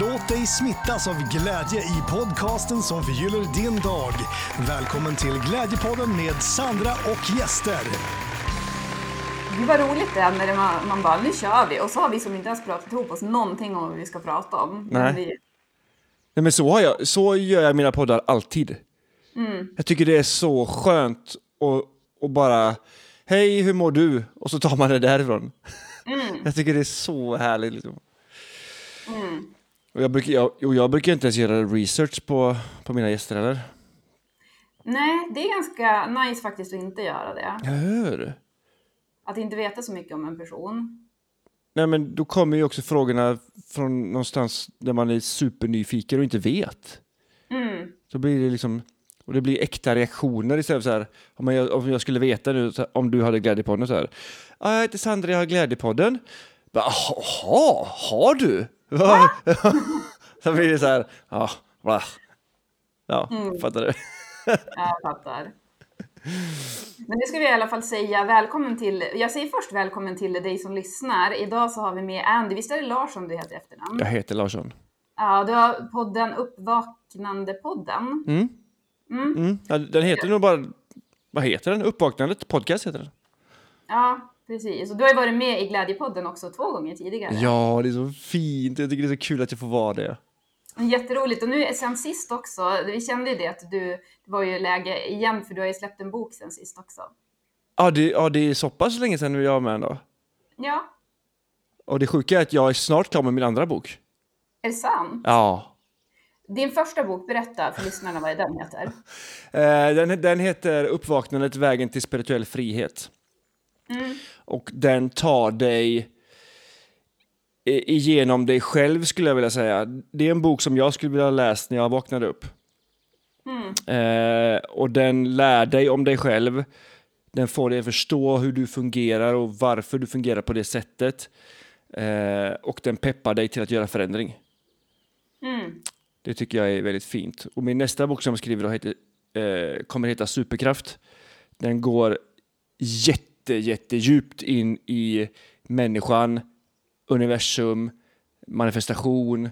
Låt dig smittas av glädje i podcasten som förgyller din dag. Välkommen till Glädjepodden med Sandra och gäster. Gud vad roligt det är när man, man bara, nu kör vi. Och så har vi som inte ens pratat ihop oss någonting om vad vi ska prata om. Men Nej. Vi, Nej men så, har jag, så gör jag mina poddar alltid. Mm. Jag tycker det är så skönt och, och bara, hej hur mår du? Och så tar man det därifrån. Mm. Jag tycker det är så härligt. Liksom. Och jag, brukar, jag, jag brukar inte ens göra research på, på mina gäster eller? nej, det är ganska nice faktiskt att inte göra det. Jag hör. Att inte veta så mycket om en person. Nej men då kommer ju också frågorna från någonstans där man är supernyfiken och inte vet. Mm. Så blir det liksom, och det blir äkta reaktioner istället för så här, om jag, om jag skulle veta nu, här, om du hade Glädjepodden så här, "Ja, jag heter Sandra, jag har Glädjepodden. Jaha, har du? så blir det så här, ja, bla. ja fattar du? Jag fattar. Men nu ska vi i alla fall säga välkommen till, jag säger först välkommen till dig som lyssnar. Idag så har vi med Andy, visst är det Larsson du heter efternamn? Jag heter Larsson. Ja, du har podden Uppvaknande-podden. Mm. Mm. Ja, den heter nog bara, vad heter den? Uppvaknandet podcast heter den. Ja, precis. Och du har ju varit med i Glädjepodden också två gånger tidigare. Ja, det är så fint. Jag tycker det är så kul att jag får vara det. Jätteroligt. Och nu sen sist också, vi kände ju det att du, det var ju läge igen för du har ju släppt en bok sen sist också. Ja, det, ja, det är så pass länge sedan vi var med ändå. Ja, Och det sjuka är att jag är snart klar med min andra bok. är det sant? Ja. Din första bok, berätta för lyssnarna vad den heter. Eh, den, den heter Uppvaknandet, vägen till spirituell frihet. Och den tar dig igenom dig själv skulle jag vilja säga. Det är en bok som jag skulle vilja ha läst när jag vaknade upp. Eh, och den lär dig om dig själv. Den får dig att förstå hur du fungerar och varför du fungerar på det sättet. Eh, och den peppar dig till att göra förändring. Det tycker jag är väldigt fint. Och min nästa bok som jag skriver då heter, eh, kommer heta Superkraft. Den går jätte, jättedjupt in i människan, universum, manifestation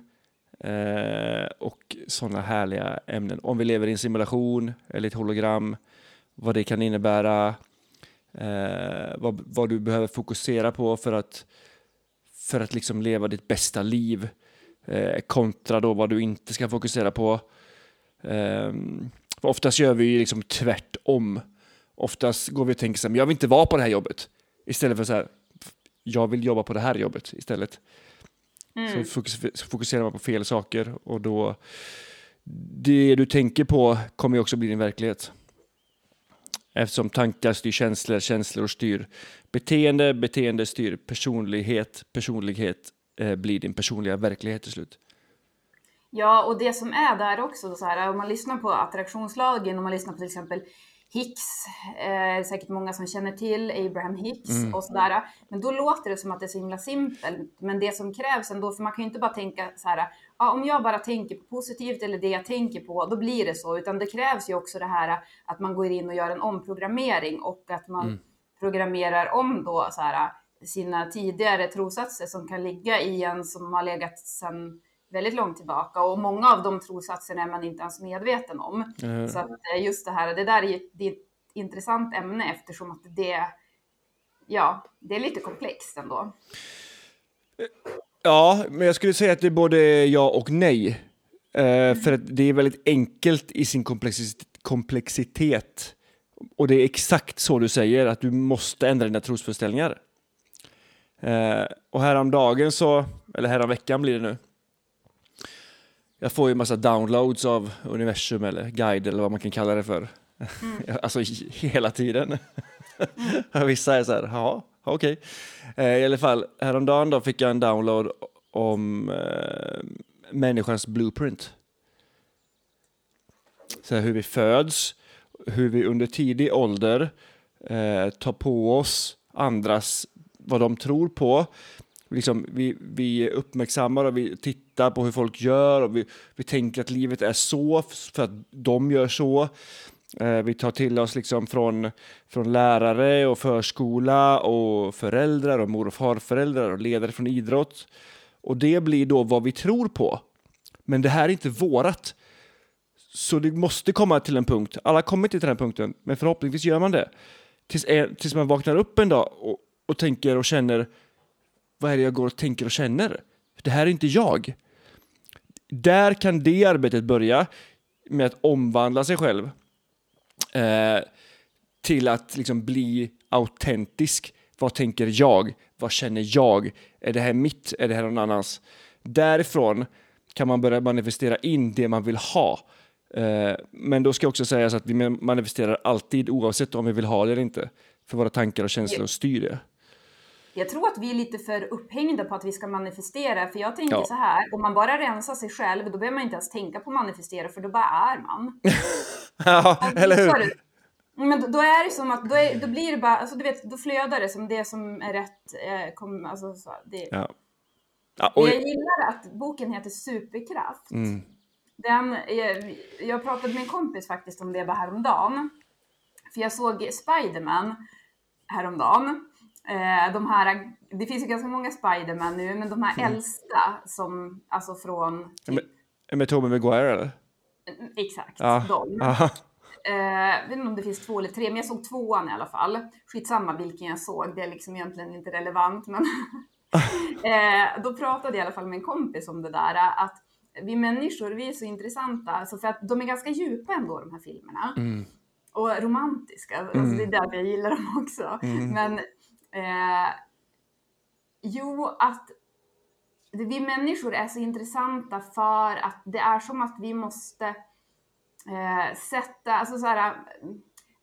eh, och sådana härliga ämnen. Om vi lever i en simulation eller ett hologram, vad det kan innebära, eh, vad, vad du behöver fokusera på för att, för att liksom leva ditt bästa liv eh, kontra då vad du inte ska fokusera på. Eh, oftast gör vi ju liksom tvärtom. Oftast går vi och tänker så här, men jag vill inte vara på det här jobbet. Istället för så här, jag vill jobba på det här jobbet istället. Så, fokus, så fokuserar man på fel saker och då det du tänker på kommer ju också bli din verklighet. Eftersom tankar styr känslor, känslor styr beteende, beteende styr personlighet, personlighet eh, blir din personliga verklighet till slut. Ja, och det som är där också, så här, om man lyssnar på attraktionslagen, om man lyssnar på till exempel Hicks, eh, säkert många som känner till Abraham Hicks och sådär. Men då låter det som att det är så himla simpelt. Men det som krävs ändå, för man kan ju inte bara tänka så här, ja, om jag bara tänker på positivt eller det jag tänker på, då blir det så. Utan det krävs ju också det här att man går in och gör en omprogrammering och att man programmerar om då så här, sina tidigare trosatser som kan ligga i en som har legat sedan väldigt långt tillbaka och många av de trosatserna är man inte ens medveten om. Så att eh, just det här, det där är det är ett intressant ämne eftersom att det, ja, det är lite komplext ändå. Ja, men jag skulle säga att det är både ja och nej. Eh, För att det är väldigt enkelt i sin komplexitet, komplexitet. Och det är exakt så du säger, att du måste ändra dina trosföreställningar. Eh, och häromdagen så, eller häromveckan blir det nu. Jag får ju massa downloads av universum eller guide eller vad man kan kalla det för. alltså hela tiden. Vissa är så här, ja, okej. Eh, I alla fall, häromdagen då fick jag en download om eh, människans blueprint. Så här, hur vi föds, hur vi under tidig ålder eh, tar på oss andras, vad de tror på. Liksom, vi, vi uppmärksammar och vi tittar på hur folk gör och vi, vi tänker att livet är så för att de gör så. Eh, vi tar till oss liksom från, från lärare och förskola och föräldrar och mor och farföräldrar och ledare från idrott. Och det blir då vad vi tror på. Men det här är inte vårat. Så det måste komma till en punkt. Alla kommer inte till den punkten, men förhoppningsvis gör man det. Tills, eh, tills man vaknar upp en dag och, och tänker och känner vad är det jag går och tänker och känner? Det här är inte jag. Där kan det arbetet börja med att omvandla sig själv eh, till att liksom bli autentisk. Vad tänker jag? Vad känner jag? Är det här mitt? Är det här någon annans? Därifrån kan man börja manifestera in det man vill ha. Eh, men då ska också sägas att vi manifesterar alltid oavsett om vi vill ha det eller inte. För våra tankar och känslor styr det. Jag tror att vi är lite för upphängda på att vi ska manifestera, för jag tänker ja. så här, om man bara rensar sig själv, då behöver man inte ens tänka på manifestera, för då bara är man. ja, eller hur? Men då, då, är det som att, då, är, då blir det bara, alltså du vet, då flödar det som det som är rätt. Eh, kom, alltså, så, det, ja. Ja, och... Jag gillar att boken heter Superkraft. Mm. Den, jag, jag pratade med en kompis faktiskt om det bara häromdagen. För jag såg Spiderman häromdagen. Eh, de här, det finns ju ganska många Spiderman nu, men de här mm. äldsta som, alltså från... Typ, med, med Tobey Maguire eller? Exakt, ja. de. Aha. Eh, jag vet inte om det finns två eller tre, men jag såg tvåan i alla fall. Skitsamma vilken jag såg, det är liksom egentligen inte relevant. Men eh, då pratade jag i alla fall med en kompis om det där, att vi människor, vi är så intressanta, alltså för att de är ganska djupa ändå, de här filmerna. Mm. Och romantiska, alltså mm. det är därför jag gillar dem också. Mm. Men eh, jo, att vi människor är så intressanta för att det är som att vi måste eh, sätta, alltså så här,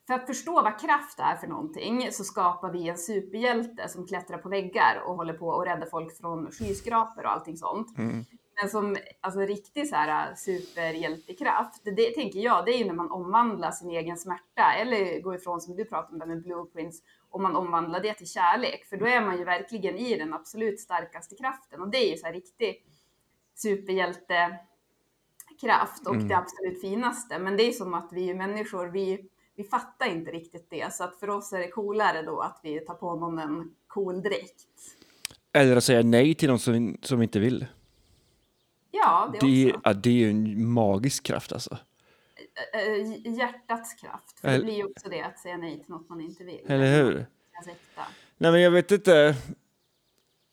för att förstå vad kraft är för någonting så skapar vi en superhjälte som klättrar på väggar och håller på och rädda folk från skyskrapor och allting sånt. Mm. Men som alltså, riktig så här, superhjältekraft, det, det tänker jag, det är ju när man omvandlar sin egen smärta eller går ifrån som du pratade om där med blueprints och man omvandlar det till kärlek. För då är man ju verkligen i den absolut starkaste kraften och det är ju så här riktig superhjälte kraft och mm. det absolut finaste. Men det är som att vi människor, vi, vi fattar inte riktigt det. Så att för oss är det coolare då att vi tar på någon en cool dräkt. Eller att säga nej till någon som, som inte vill. Ja, det, det också. Ja, det är ju en magisk kraft alltså. Hjärtats kraft. För det blir ju också det att säga nej till något man inte vill. Eller hur? Nej, men jag vet inte.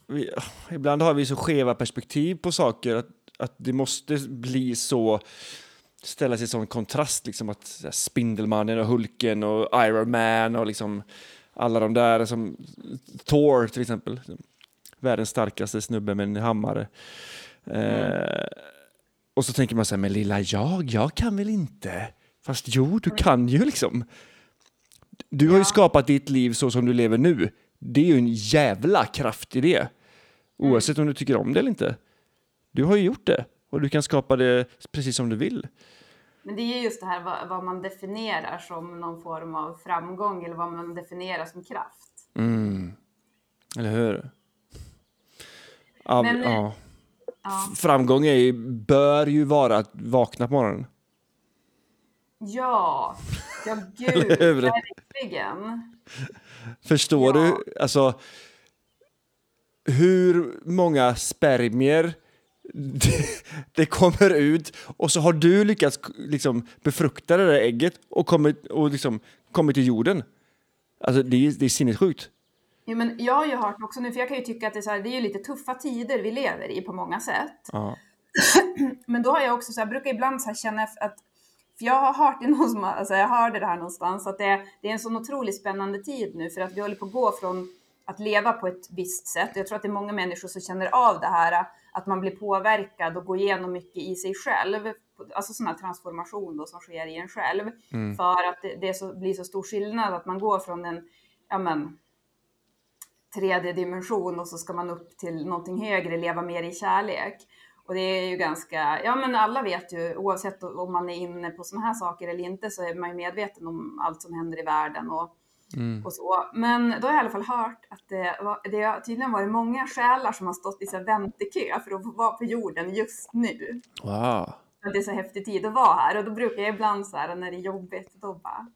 Vi, ibland har vi så skeva perspektiv på saker att att det måste bli så ställa sig sån kontrast liksom att Spindelmannen och Hulken och Iron Man och liksom alla de där som Thor till exempel. Världens starkaste snubbe med en hammare. Mm. Och så tänker man så här, men lilla jag, jag kan väl inte? Fast jo, du kan ju liksom. Du har ju skapat ditt liv så som du lever nu. Det är ju en jävla kraft i det. Oavsett om du tycker om det eller inte. Du har ju gjort det och du kan skapa det precis som du vill. Men det är just det här vad, vad man definierar som någon form av framgång eller vad man definierar som kraft. Mm. Eller hur? Ja, Men, ja. Ja. Framgång är, bör ju vara att vakna på morgonen. Ja, ja gud, verkligen. Förstår ja. du? Alltså, hur många spermier det, det, kommer ut och så har du lyckats liksom, befrukta det där ägget och kommit, och liksom, kommit till jorden. Alltså det är, det är sinnessjukt. Jo, men jag har ju hört också nu, för jag kan ju tycka att det är, så här, det är lite tuffa tider vi lever i på många sätt. Ja. men då har jag också så här, brukar ibland så känna att för jag har hört det någon som, alltså jag hörde det här någonstans, att det, det är en sån otroligt spännande tid nu för att vi håller på att gå från att leva på ett visst sätt. Jag tror att det är många människor som känner av det här, att man blir påverkad och går igenom mycket i sig själv. Alltså sån här transformation då som sker i en själv. Mm. För att det, det så, blir så stor skillnad att man går från en, ja men, tredje dimension och så ska man upp till någonting högre, leva mer i kärlek. Och det är ju ganska, ja men alla vet ju, oavsett om man är inne på sådana här saker eller inte, så är man ju medveten om allt som händer i världen. Och Mm. Och så. Men då har jag i alla fall hört att det, var, det har tydligen varit många själar som har stått i så väntekö för att vara på jorden just nu. Wow. det är så häftig tid att vara här och då brukar jag ibland så här när det är jobbigt, då bara,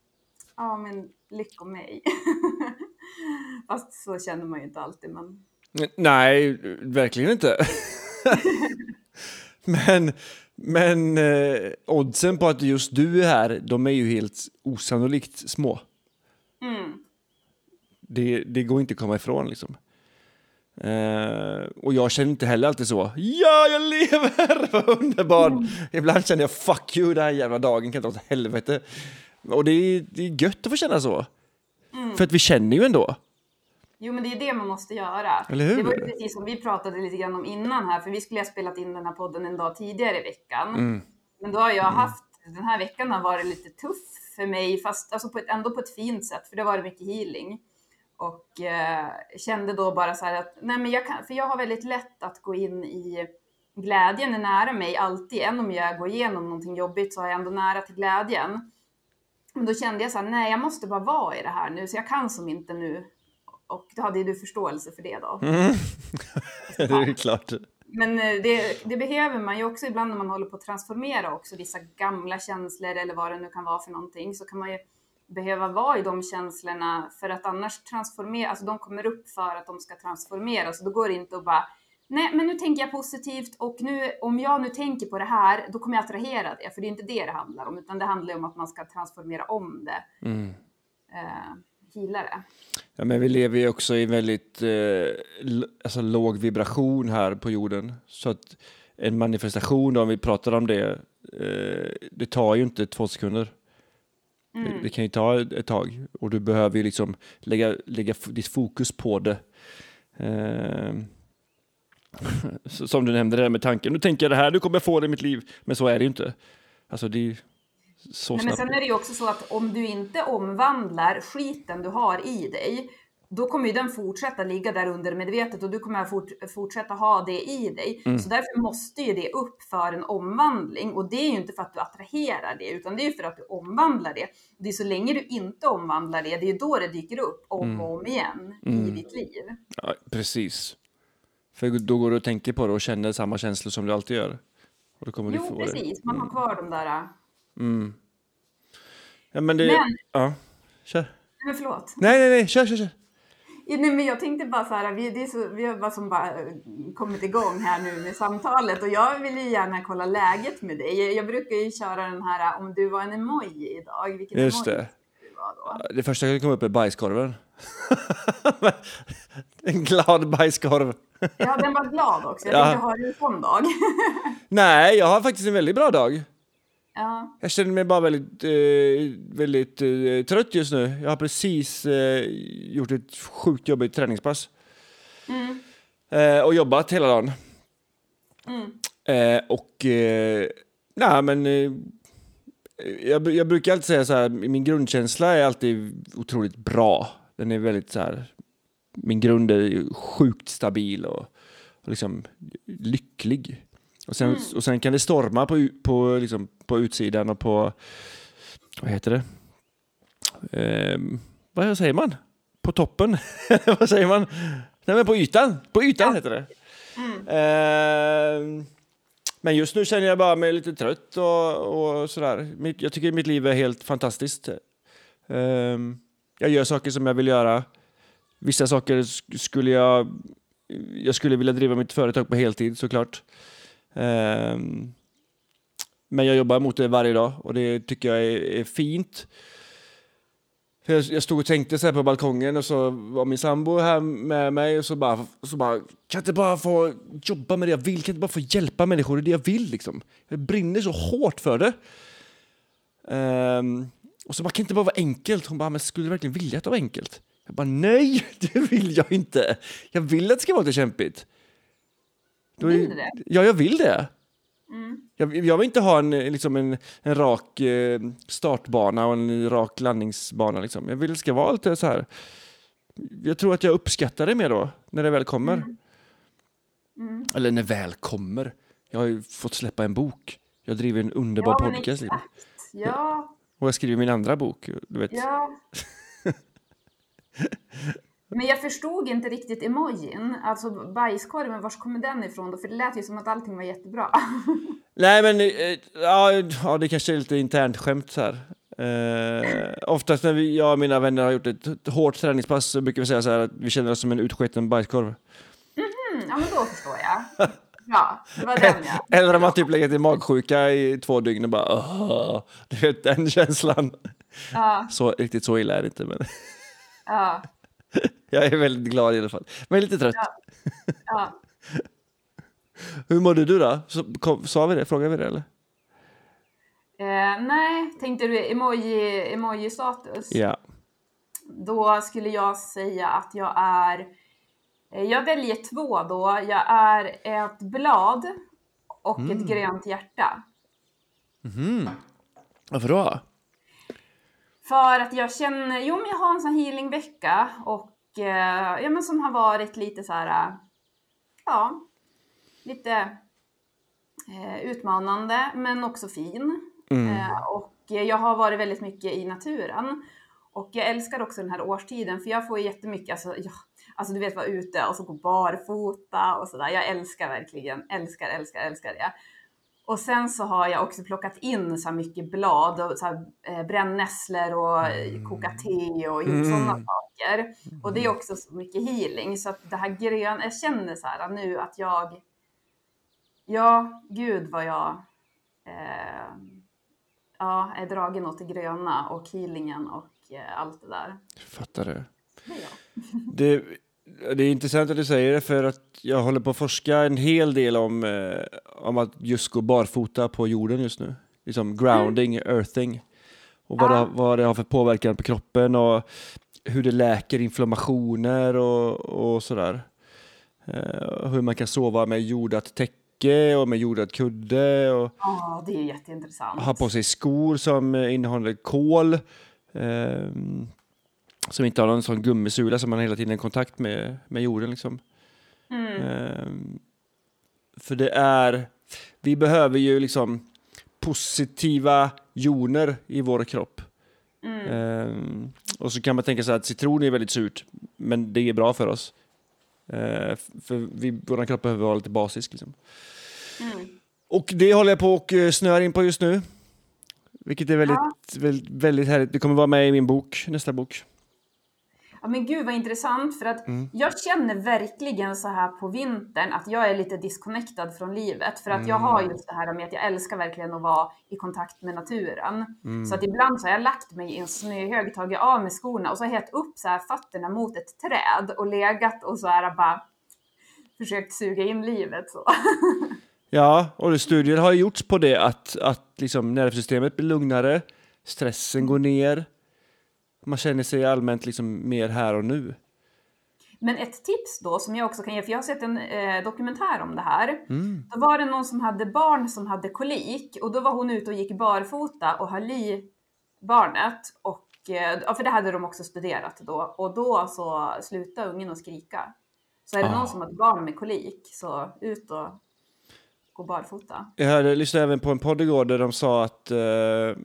ja men lycka mig. Fast så känner man ju inte alltid. Men... Nej, verkligen inte. men, Men eh, oddsen på att just du är här, de är ju helt osannolikt små. Mm. Det, det går inte att komma ifrån liksom. Eh, och jag känner inte heller alltid så. Ja, jag lever! Vad underbart! Ibland känner jag fuck you, den här jävla dagen kan ta åt helvete. Och det är, det är gött att få känna så. För att vi känner ju ändå. Jo, men det är det man måste göra. Eller hur? Det var ju precis som vi pratade lite grann om innan här, för vi skulle ha spelat in den här podden en dag tidigare i veckan. Mm. Men då har jag haft, den här veckan har varit lite tuff för mig, fast alltså på ett, ändå på ett fint sätt, för det har varit mycket healing. Och eh, kände då bara så här att, nej men jag kan, för jag har väldigt lätt att gå in i glädjen är nära mig alltid, även om jag går igenom någonting jobbigt så har jag ändå nära till glädjen. Men då kände jag så här, nej jag måste bara vara i det här nu, så jag kan som inte nu. Och då hade ju du förståelse för det då. det är klart. Men eh, det, det behöver man ju också ibland när man håller på att transformera också vissa gamla känslor eller vad det nu kan vara för någonting så kan man ju behöva vara i de känslorna för att annars transformera, alltså de kommer upp för att de ska transformeras och då går det inte att bara Nej, men nu tänker jag positivt och nu, om jag nu tänker på det här, då kommer jag attrahera det. För det är inte det det handlar om, utan det handlar om att man ska transformera om det. Mm. Eh, heala det. Ja, men vi lever ju också i väldigt eh, alltså, låg vibration här på jorden. Så att en manifestation, då, om vi pratar om det, eh, det tar ju inte två sekunder. Det, det kan ju ta ett, tag och du behöver ju liksom lägga, lägga ditt fokus på det. Eh, som du nämnde det där med tanken, nu tänker jag det här, nu kommer jag få det i mitt liv. Men så är det ju inte. Alltså det är ju så Nej, men snabbt. sen är det ju också så att om du inte omvandlar skiten du har i dig, då kommer ju den fortsätta ligga där under medvetet och du kommer fort, fortsätta ha det i dig. Mm. Så därför måste ju det upp för en omvandling och det är ju inte för att du attraherar det, utan det är ju för att du omvandlar det. Det är så länge du inte omvandlar det, det är ju då det dyker upp om Mm. och om igen i ditt liv. Ja, precis. För då går du och tänker på det och känner samma känslor som du alltid gör. Och då kommer du Jo, få det. Mm. precis. Man har kvar de där... Ja, men det... Men- Ja, kör. Men förlåt. Nej, nej, nej, kör, kör, kör. Ja, nej, men jag tänkte bara så här, vi, det är så, vi har bara som bara eh, kommit igång här nu med samtalet och jag vill ju gärna kolla läget med dig. Jag, jag brukar ju köra den här om du var en emoji idag, vilken Just emoji det. du var då? Det första som kom upp är bajskorven. en glad bajskorv. Ja, den var glad också. Jag Ja. tänkte, har du en sån dag? Nej, jag har faktiskt en väldigt bra dag. ja. Jag känner mig bara väldigt, eh, väldigt eh, trött just nu. Jag har precis eh, gjort ett sjukt jobbigt träningspass. Mm. Eh, och jobbat hela dagen. Mm. Eh, och, eh, nej men, jag, jag brukar alltid säga så här, min grundkänsla är alltid otroligt bra. Den är väldigt så här, min grund är ju sjukt stabil och, och liksom lycklig. Och sen, och sen kan det storma på, på, liksom, på utsidan och på, vad heter det? Ehm, vad säger man? På toppen? vad säger man? Nej men på ytan, på ytan heter det. Ehm, men just nu känner jag bara mig lite trött och, och sådär. Jag tycker mitt liv är helt fantastiskt. Ehm, jag gör saker som jag vill göra. Vissa saker skulle jag... Jag skulle vilja driva mitt företag på heltid såklart. Ehm, men jag jobbar mot det varje dag och det tycker jag är, är fint. Jag, jag stod och tänkte så här på balkongen och så var min sambo här med mig och så bara, så bara kan jag inte bara få jobba med det jag vill? Kan jag inte bara få hjälpa människor? Det är det jag vill liksom. Jag brinner så hårt för det. Um, och så bara, kan det inte bara vara enkelt? Hon bara, men skulle du verkligen vilja att det var enkelt? Jag bara, nej, det vill jag inte. Jag vill att det ska vara lite kämpigt. Då Vill du det? Ja, jag vill det. Mm. Jag, jag vill inte ha en, liksom en, en rak eh, startbana och en rak landningsbana. Liksom. Jag vill att det ska vara lite så här. Jag tror att jag uppskattar det mer då, när det väl kommer. Mm. Eller när väl kommer. Jag har ju fått släppa en bok. Jag driver en underbar Ja, podcast. Ja, Och jag skriver min andra bok. Du vet. ja. Men jag förstod inte riktigt emojin, alltså bajskorven, var kommer den ifrån då? För det lät ju som att allting var jättebra. Nej, men eh, ja, det kanske är lite internt skämt här. Eh, oftast när vi, jag och mina vänner har gjort ett, hårt träningspass så brukar vi säga så här att vi känner oss som en utsketen bajskorv. Mm, ja, men då förstår jag. Ja, det var den ja. Eller när man typ legat i magsjuka i två dygn och bara Åh! Du vet den känslan. Ja, Så, riktigt så illa är det inte men ja, jag är väldigt glad i alla fall. Men lite trött. ja. Hur mådde du då? Så, kom, sa vi det? Frågade vi det eller? Eh, nej, tänkte du emoji, emoji-status? Ja. Då skulle jag säga att jag är... eh, Jag väljer två då. Jag är ett blad och ett grönt hjärta. Varför då? För att jag känner, jo men jag har en sån healingvecka och eh, ja men som har varit lite så här, ja, lite eh, utmanande men också fin. Eh, och jag har varit väldigt mycket i naturen. Och jag älskar också den här årstiden för jag får jättemycket, alltså, ja, alltså du vet vara ute och så gå barfota och sådär. Jag älskar verkligen, älskar, älskar, älskar det. Och sen så har jag också plockat in så här mycket blad och så här, eh, brännässlor och mm. kokat te och gjort Mm. sådana saker. Och det är också så mycket healing. Så att det här gröna, jag känner så här nu att jag, ja, gud vad jag eh, ja, är dragen åt det gröna och healingen och eh, allt det där. Fattar det. Det det. Det är intressant att du säger det för att jag håller på att forska en hel del om, eh, om att just gå barfota på jorden just nu. Liksom grounding, earthing. Och vad, det, har- vad det har för påverkan på kroppen och hur det läker inflammationer och, och sådär. Eh, hur man kan sova med jordat täcke och med jordad kudde och Ja, det är jätteintressant. ha på sig skor som eh, innehåller kol. ehm, som inte har någon sån gummisula som man hela tiden i kontakt med, med jorden. Liksom. Mm. Ehm, för det är, vi behöver ju liksom positiva joner i vår kropp. Mm. Ehm, och så kan man tänka sig att citron är väldigt surt, men det är bra för oss. Ehm, för vi, vår kropp behöver vara lite basisk. Liksom. Mm. Och det håller jag på och eh, snöar in på just nu. Vilket är väldigt, Ja. väldigt, väldigt härligt. Det kommer vara med i min bok, nästa bok. Ja men gud vad intressant för att Mm. jag känner verkligen så här på vintern att jag är lite disconnectad från livet för att jag har Mm. just det här med att jag älskar verkligen att vara i kontakt med naturen. Mm. Så att ibland så har jag lagt mig i en snöhög, tagit av mig skorna och så har jag upp så här fötterna mot ett träd och legat och så här bara försökt suga in livet så. Ja, och studier har gjorts på det att, att liksom nervsystemet blir lugnare, stressen går ner, man känner sig allmänt liksom mer här och nu. Men ett tips då som jag också kan ge, för jag har sett en eh, dokumentär om det här. Mm. Då var det någon som hade barn som hade kolik och då var hon ute och gick barfota och höll i barnet. Och, eh, för det hade de också studerat då. Och då så slutade ungen att skrika. Så är det Ah. någon som har barn med kolik så ut och gå barfota. Jag hörde, lyssnade även på en podd igår där de sa att, eh,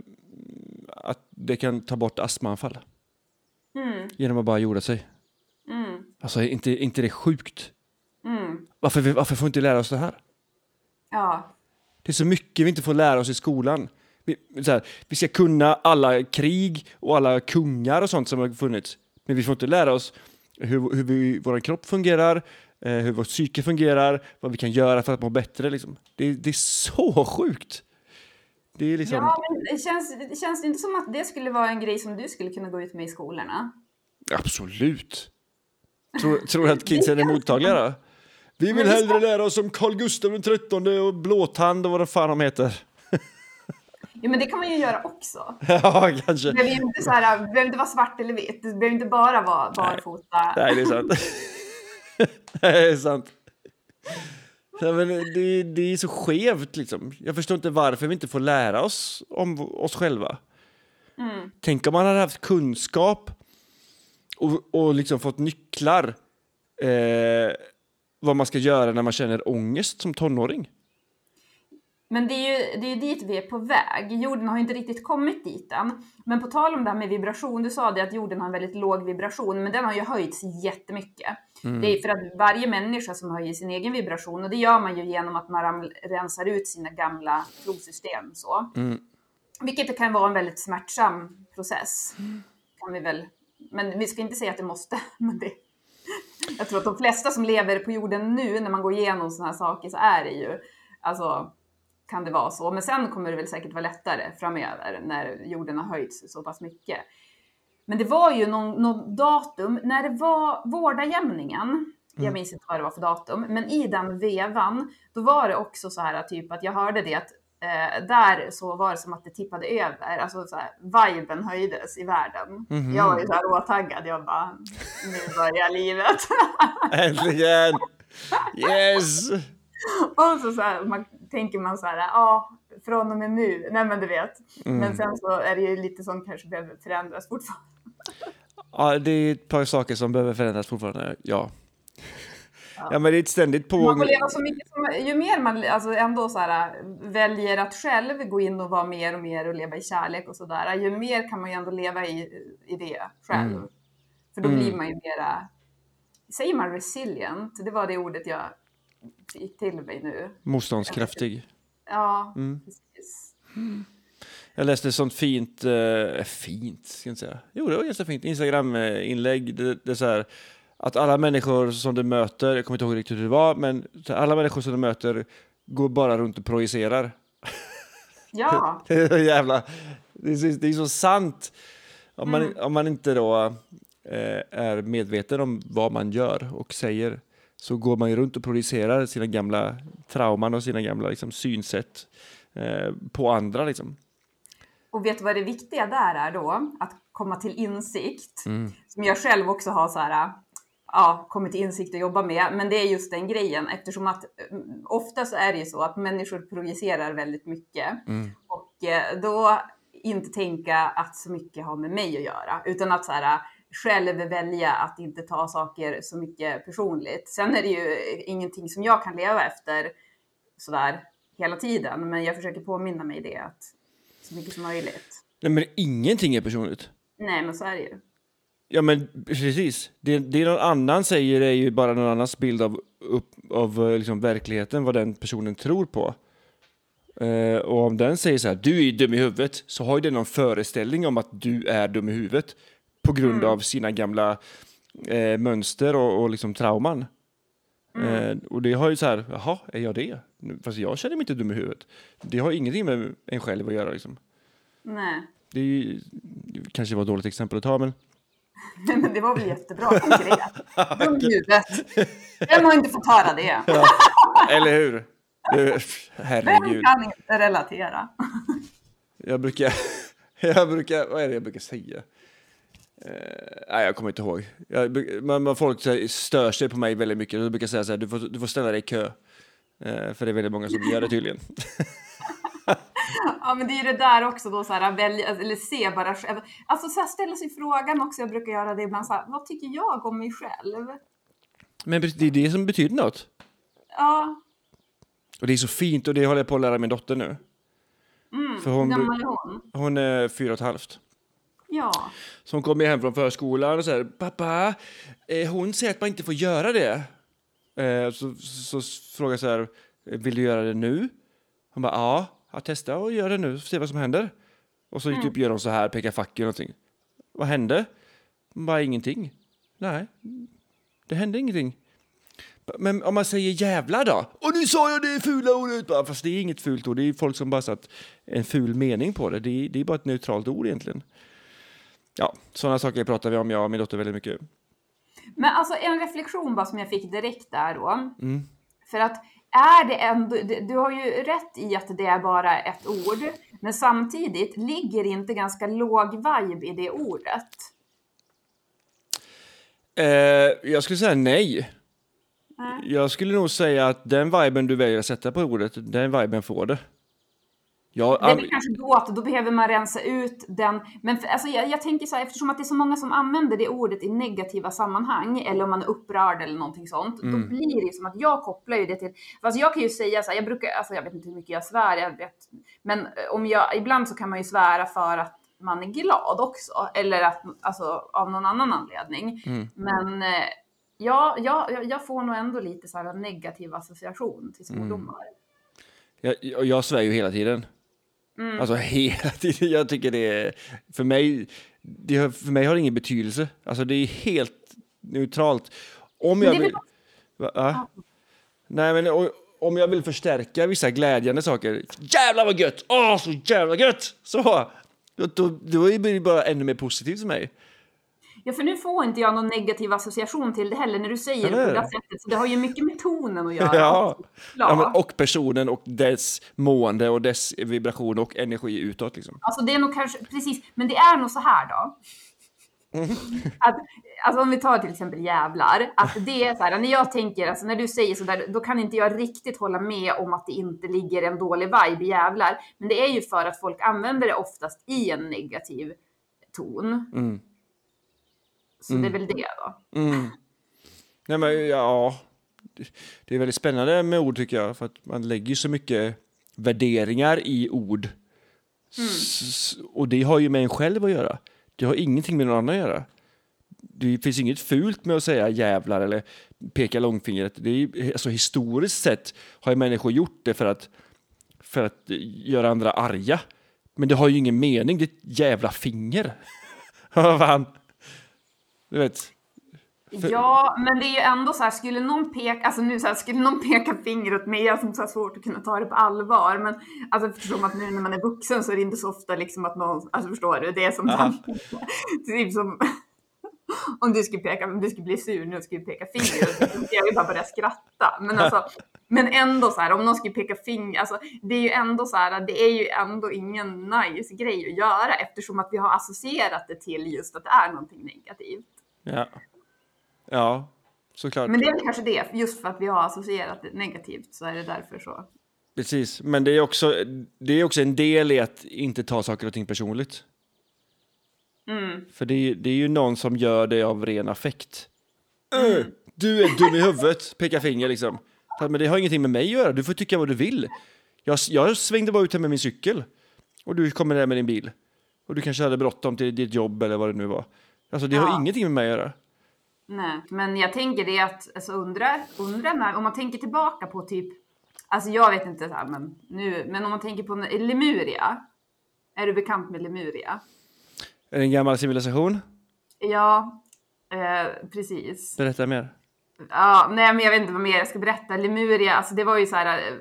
att det kan ta bort astmaanfall Mm, genom att bara jorda sig. mm, Alltså, är inte, inte det sjukt? mm. Varför, varför får vi inte lära oss det här? Ja, Det är så mycket vi inte får lära oss i skolan. Vi, här, vi ska kunna alla krig och alla kungar och sånt som har funnits. Men vi får inte lära oss hur, hur vi, vår kropp fungerar, eh, hur vårt psyke fungerar, vad vi kan göra för att må bättre. Liksom. Det, det är så sjukt! Det är liksom... ja men det känns, det känns inte som att det skulle vara en grej som du skulle kunna gå ut med i skolorna. Absolut! Tror, tror du att kidsen är mottagliga då? Vi vill hellre lära oss om Carl den trettonde och Blåtand och vad det fan de heter. Ja men det kan man ju göra också. ja, kanske. Det behöver inte, så här, det behöver inte vara svart eller vitt. Det behöver inte bara vara barfota. Nej, det är sant. det är sant. Ja, men det, det är så skevt liksom. Jag förstår inte varför vi inte får lära oss om oss själva. Mm. Tänk om man hade haft kunskap och, och liksom fått nycklar eh, vad man ska göra när man känner ångest som tonåring. Men det är, ju, det är ju dit vi är på väg. Jorden har ju inte riktigt kommit dit än. Men på tal om det här med vibration, du sa det att jorden har en väldigt låg vibration, men den har ju höjts jättemycket. Det är för att varje människa som höjer sin egen vibration, och det gör man ju genom att man rensar ut sina gamla trosystem. Så. Mm. Vilket kan vara en väldigt smärtsam process. Kan vi väl, men vi ska inte säga att det måste. Men det, Jag tror att de flesta som lever på jorden nu, när man går igenom sådana här saker, så är det ju, alltså, kan det vara så. Men sen kommer det väl säkert vara lättare framöver, när jorden har höjts så pass mycket. Men det var ju någon, någon datum, när det var vårdagjämningen, jag minns inte vad det var för datum, men i den vevan, då var det också så här typ att jag hörde det att eh, där så var det som att det tippade över, alltså så här, viben höjdes i världen. Jag var ju så här råtaggad, jag bara, nu börjar livet. Äntligen! Yes! och så, så här, man, tänker man så här, ja, från och med nu, nej men du vet. Men sen så är det ju lite som kanske behöver förändras fortfarande. Ja, det är ett par saker som behöver förändras fortfarande, ja. Ja, men det är ett ständigt Man får pågående... leva så mycket som, ju mer man alltså ändå så här, väljer att själv gå in och vara mer och mer och leva i kärlek och sådär, ju mer kan man ju ändå leva i, i det själv. Mm. För då blir man ju mera, säger man resilient? Det var det ordet jag gick till mig nu. Motståndskraftig. Ja, Mm. precis. Jag läste ett sånt fint, eh, fint ska jag inte säga. Jo, det var ganska fint Instagram-inlägg. Det, det är så här, att alla människor som du möter, jag kommer inte ihåg riktigt hur det var, men alla människor som du möter går bara runt och projicerar. Ja, Det är så jävla, det är så, det är så sant. Om man, Mm. om man inte då eh, är medveten om vad man gör och säger så går man ju runt och projicerar sina gamla trauman och sina gamla liksom, synsätt eh, på andra. Liksom. Och vet du vad det viktiga där är då? Att komma till insikt. Mm. Som jag själv också har så här, ja, kommit till insikt och jobba med. Men det är just den grejen eftersom att mm, ofta så är det ju så att människor projicerar väldigt mycket. Mm. Och eh, då inte tänka att så mycket har med mig att göra. Utan att så här, själv välja att inte ta saker så mycket personligt. Sen är det ju ingenting som jag kan leva efter sådär hela tiden. Men jag försöker påminna mig det att så mycket som möjligt. Nej, men ingenting är personligt. Nej, men så är det ju. Ja, men precis. Det, det någon annan säger är ju bara någon annans bild av, upp, av eh, liksom, verkligheten, vad den personen tror på. Eh, och om den säger så här, du är ju dum i huvudet, så har ju den någon föreställning om att du är dum i huvudet på grund av sina gamla eh, mönster och, och liksom trauman. Eh, och det har ju så här, jaha, är jag det? Fast jag känner mig inte dum i huvudet. Det har ingenting med en själv att göra. Liksom. Nej. Det är ju, det kanske var ett dåligt exempel att ta, men Nej, men det var väl jättebra konkret. Dum i huvudet. Vem har inte fått höra det? Eller hur? Det- Vem Herregud. kan inte relatera? Jag brukar, jag brukar, vad är det jag brukar säga? Eh, nej, jag kommer inte ihåg. Jag, man, man, folk här stör sig på mig väldigt mycket. Då brukar jag säga så här, du får, du får ställa dig i kö. Eh, för det är väldigt många som gör det tydligen. Ja, men det är ju det där också då, så här, välja, eller se bara. Alltså så här, ställa sig frågan också, jag brukar göra det ibland, så här, vad tycker jag om mig själv? Men det är det som betyder något. Ja, Och det är så fint och det håller jag på att lära min dotter nu. För hur hon, gammal är hon? hon är fyra och ett halvt. Ja. Hon kommer hem från förskolan och säger pappa, eh, hon säger att man inte får göra det. Eh, så, så, så frågar jag så här, vill du göra det nu? Hon bara, ja, jag testar och gör det nu, se vad som händer. Och så typ gör hon så här, pekar fack eller någonting. Vad hände? Hon bara, ingenting. Nej, det hände ingenting. Men om man säger jävla då? Och nu sa jag det fula ordet! Fast det är inget fult ord, det är folk som bara satt en ful mening på det. Det är, det är bara ett neutralt ord egentligen. Ja, sådana saker pratar vi om, jag och min dotter väldigt mycket. Men alltså en reflektion bara som jag fick direkt där då. Mm. För att är det ändå, du har ju rätt i att det är bara ett ord, men samtidigt ligger inte ganska låg vibe i det ordet. Eh, jag skulle säga nej. Nej. Jag skulle nog säga att den viben du väljer att sätta på ordet, den viben får det. Jag, Det är kanske då att då behöver man rensa ut den. Men för, alltså jag, jag tänker så här, eftersom att det är så många som använder det ordet i negativa sammanhang, eller om man är upprörd eller någonting sånt, Mm. då blir det ju som att jag kopplar ju det till, fast jag kan ju säga så här, jag brukar, alltså jag vet inte hur mycket jag svär, jag vet, men eh, om jag, ibland så kan man ju svära för att man är glad också, eller att, alltså av någon annan anledning. Mm. Men eh, ja, ja, jag- jag får nog ändå lite så här negativ association till Mm. svordomar. jag, jag, jag svär ju hela tiden. Mm. Alltså hela tiden. Jag tycker det är, för mig, det, har- för mig har det ingen betydelse. Alltså det är helt neutralt. om jag är vill... Va? Ja. Nej, men om jag vill förstärka vissa glädjande saker. Jävlar vad gött! Åh, så jävla gött! Så! Då, då, då blir det bara ännu mer positivt för mig. Ja, för nu får inte jag någon negativ association till det heller när du säger det på Eller? det sättet. Så det har ju mycket med tonen att göra. Ja. Ja. Ja, men, och personen och dess mående och dess vibration och energi utåt. Liksom. Alltså det är nog kanske, precis, men det är nog så här då. Att, alltså om vi tar till exempel jävlar, att det är så här, när jag tänker, alltså när du säger så där, då kan inte jag riktigt hålla med om att det inte ligger en dålig vibe i jävlar. Men det är ju för att folk använder det oftast i en negativ ton. Mm. Så det är väl det då. Mm. Nej, men, ja, det är väldigt spännande med ord tycker jag, för att man lägger så mycket värderingar i ord. S- och det har ju med en själv att göra. Det har ingenting med någon annan att göra. Det finns inget fult med att säga jävlar eller peka långfingret. Det är, alltså, historiskt sett har ju människor gjort det för att, för att göra andra arga. Men det har ju ingen mening, det är ett jävla finger. Vad fan? Du vet. För- Ja, men det är ju ändå så här, skulle någon peka, alltså nu så här, skulle någon peka finger åt mig, jag som så här svårt att kunna ta det på allvar, men alltså eftersom att nu när man är vuxen så är det inte så ofta liksom att någon, alltså förstår du, det är som, typ som om du skulle peka, om du skulle bli sur nu och skulle peka finger, så skulle jag ju bara börja skratta. Men alltså, men ändå så här, om någon skulle peka finger, alltså det är ju ändå så här, det är ju ändå ingen nice grej att göra eftersom att vi har associerat det till just att det är någonting negativt. Ja. Ja, såklart. Men det är kanske det, just för att vi har associerat det negativt så är det därför så. Precis, men det är, också, det är också en del i att inte ta saker och ting personligt. Mm. För det är, det är ju någon som gör det av ren affekt. Öh, du är dum i huvudet, peka finger liksom. Men det har ingenting med mig att göra, du får tycka vad du vill. Jag, jag svängde bara ut här med min cykel. Och du kommer där med din bil. Och du kanske hade bråttom till ditt jobb eller vad det nu var. Alltså det har Ja. ingenting med mig att göra. Nej, men jag tänker det att, alltså undrar, undrar när, om man tänker tillbaka på typ, alltså jag vet inte så här, men nu, men om man tänker på Lemuria. Är du bekant med Lemuria? Är det en gammal civilisation? Ja, eh, precis. Berätta mer. Ja, nej, men jag vet inte vad mer jag ska berätta. Lemuria, alltså det var ju så här, eh,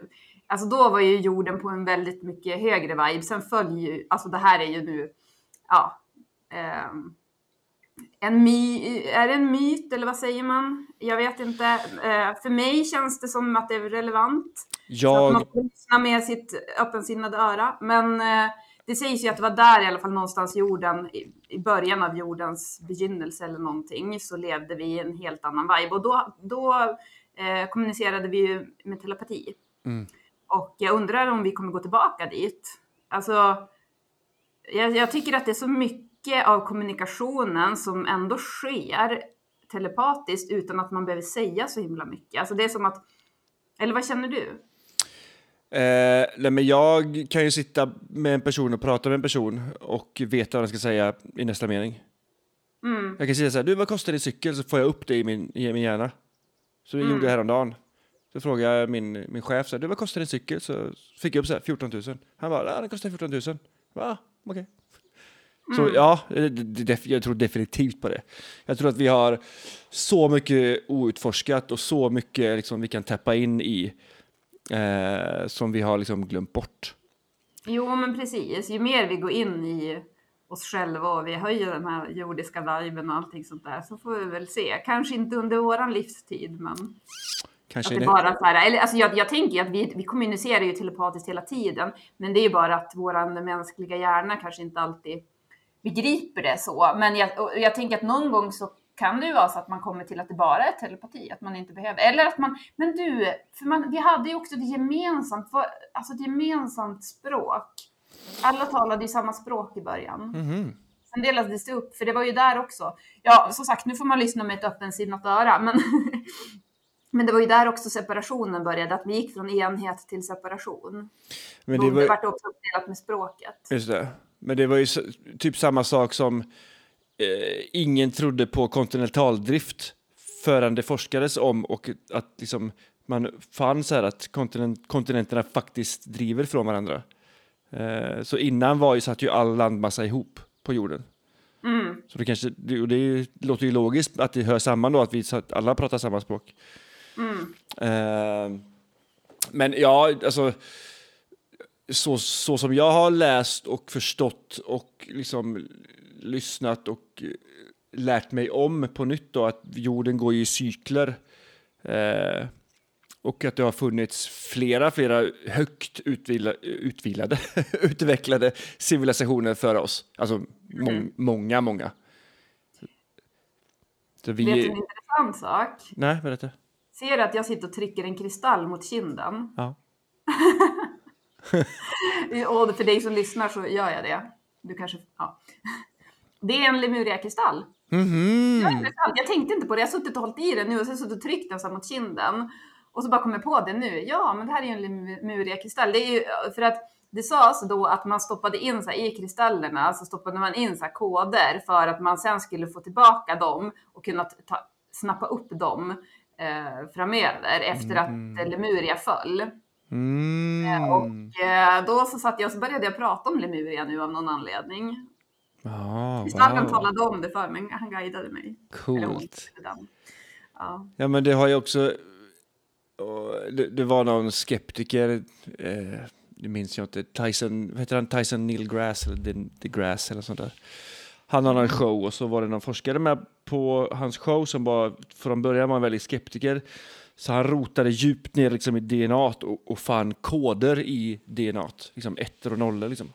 alltså då var ju jorden på en väldigt mycket högre vibe. Sen följer ju, alltså det här är ju nu, ja, ehm, en my, är det en myt eller vad säger man? Jag vet inte. Eh, för mig känns det som att det är relevant. Så att man Jag, lyssna med sitt öppensinnade öra. Men eh, det sägs ju att det var där i alla fall någonstans jorden, i, i början av jordens begynnelse eller någonting, så levde vi i en helt annan vibe. Och då, då eh, kommunicerade vi ju med telepati. Mm. Och jag undrar om vi kommer gå tillbaka dit. Alltså, jag, jag tycker att det är så mycket av kommunikationen som ändå sker telepatiskt utan att man behöver säga så himla mycket. Alltså det är som att, eller vad känner du? Eh, nej, men jag kan ju sitta med en person och prata med en person och veta vad jag ska säga i nästa mening. Mm. Jag kan säga så här, du vad kostar din cykel? Så får jag upp det i min, i min hjärna. Så det Mm. gjorde jag häromdagen. Så frågade jag min, min chef, så här, du vad kostar din cykel? Så fick jag upp så här, 14 000. Han bara, den kostar 14 000. Va? Okej. Så Mm. ja, def- jag tror definitivt på det. Jag tror att vi har så mycket outforskat och så mycket liksom, vi kan tappa in i eh, som vi har liksom glömt bort. Jo, men precis. Ju mer vi går in i oss själva och vi höjer den här jordiska viben och allting sånt där så får vi väl se. Kanske inte under våran livstid, men att Kanske det det- bara så här, eller alltså jag, jag tänker att vi, vi kommunicerar ju telepatiskt hela tiden, men det är ju bara att våran mänskliga hjärna kanske inte alltid begriper det så. Men jag, jag tänker att någon gång så kan det ju vara så att man kommer till att det bara är telepati, att man inte behöver, eller att man, men du, för man, vi hade ju också det gemensamt, alltså ett gemensamt språk. Alla talade ju samma språk i början. Mhm. Sen delades det upp, för det var ju där också. Ja, som sagt, nu får man lyssna med ett öppensinnat öra, men, men det var ju där också separationen började, att vi gick från enhet till separation. Men det det var, vart också uppdelat med språket. Just det. Men det var ju typ samma sak som eh, ingen trodde på kontinentaldrift förrän det forskades om och att liksom, man fann så här att kontinent, kontinenterna faktiskt driver från varandra. Eh, så innan var ju, satt ju all landmassa ihop på jorden. Så det, kanske, det, det låter ju logiskt att det hör samman då, att vi så att alla pratar samma språk. Eh, men ja, alltså så, så som jag har läst och förstått och liksom lyssnat och eh, lärt mig om på nytt då att jorden går i cykler. Eh, och att det har funnits flera, flera högt utvila, utvilade, utvecklade civilisationer före oss. Alltså må, många, många. Så vi, Vet du en intressant sak? Nej, berätta. Ser du att jag sitter och trycker en kristall mot kinden? Ja. Och för dig som lyssnar så gör jag det. Du kanske, ja. Det är en Lemuria-kristall. Ja, intressant. Jag tänkte inte på det. Jag har suttit och hållit i den nu och sen suttit och tryckt den så mot kinden. Och så bara kom jag på det nu. Ja, men det här är ju en Lemuria-kristall. Det är ju för att det sades då att man stoppade in så här, i kristallerna så stoppade man in så här, koder för att man sen skulle få tillbaka dem och kunna ta, snappa upp dem eh, framöver efter att eh, Lemuria föll. Mm. Och eh, då så satt jag så började jag prata om Lemuria nu av någon anledning. Ah, Kristallen wow. talade om det för mig, han guidade mig. Coolt. Ja. Ja, men det har ju också... Det, det var någon skeptiker, eh, det minns jag inte, Tyson, heter han, Tyson Neil Grass eller The, The Grass eller sånt där. Han hade en show och så var det någon forskare med på hans show som var, från början var en väldigt skeptiker. Så han rotade djupt ner liksom i DNA och, och fann koder i DNA, liksom ettor och nollor liksom.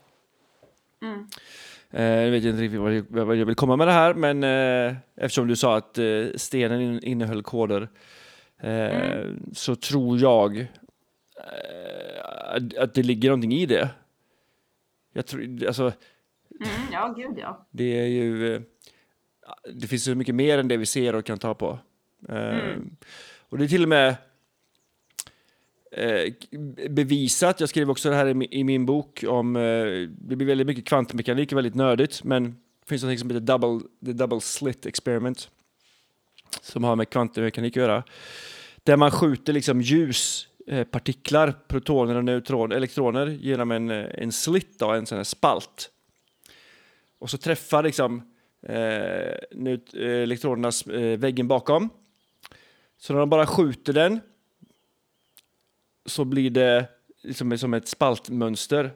Eh, jag vet inte riktigt vad jag, vill komma med det här, men eh, eftersom du sa att eh, stenen in, innehöll koder eh, så tror jag eh, att- att det ligger någonting i det. Jag tror, alltså, Mm, ja, gud ja. det är ju... eh, Det finns så mycket mer än det vi ser och kan ta på. Eh, och det är till och med eh, bevisat. Jag skrev också det här i, i min bok om... eh, Det blir väldigt mycket kvantmekanik väldigt nördigt, men det finns något som heter double, the double slit experiment som har med kvantmekanik att göra. Där man skjuter liksom ljuspartiklar, eh, protoner och neutron, elektroner genom en, eh, en slit, då, en sån här spalt. Och så träffar liksom eh, eh elektronernas elektronerna eh, väggen bakom. Så när de bara skjuter den så blir det liksom som ett spaltmönster.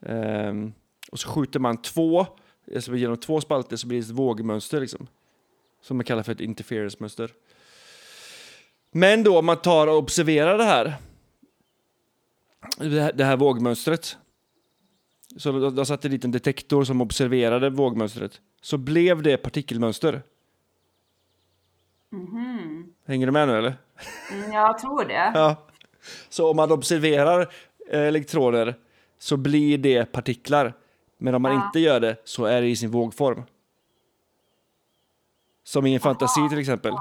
Um, och så skjuter man två, alltså genom två spalter så blir det ett vågmönster liksom. Som man kallar för ett interference-mönster. Men då om man tar och observerar det här, det här, det här vågmönstret. Så de, de satte dit en detektor som observerade vågmönstret. Så blev det partikelmönster. Mm-hmm. Hänger du med nu eller? Mm, jag tror det. Ja. Så om man observerar eh, elektroner så blir det partiklar. Men om man Ja. inte gör det så är det i sin vågform. Som i en fantasi till exempel.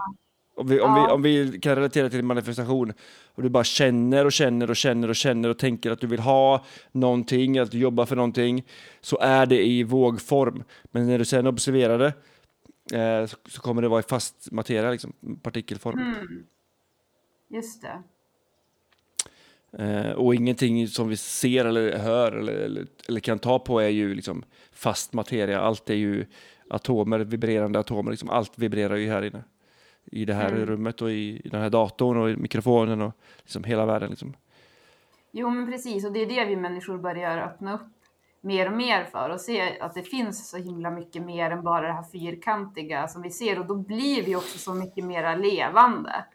Om vi, om, vi, om vi kan relatera till en manifestation och du bara känner och känner och känner och känner och tänker att du vill ha någonting, att du jobbar för någonting, så är det i vågform. Men när du sen observerar det eh, så, så kommer det vara i fast materia, liksom, partikelform. Just det. Eh, och ingenting som vi ser eller hör eller, eller, eller kan ta på är ju liksom fast materia. Allt är ju atomer, vibrerande atomer. Liksom allt vibrerar ju här inne. I det här rummet och i, i den här datorn och i mikrofonen och liksom hela världen. Liksom. Jo, men precis. Och det är det vi människor börjar öppna upp mer och mer för och se att det finns så himla mycket mer än bara det här fyrkantiga som vi ser och då blir vi också så mycket mera levande.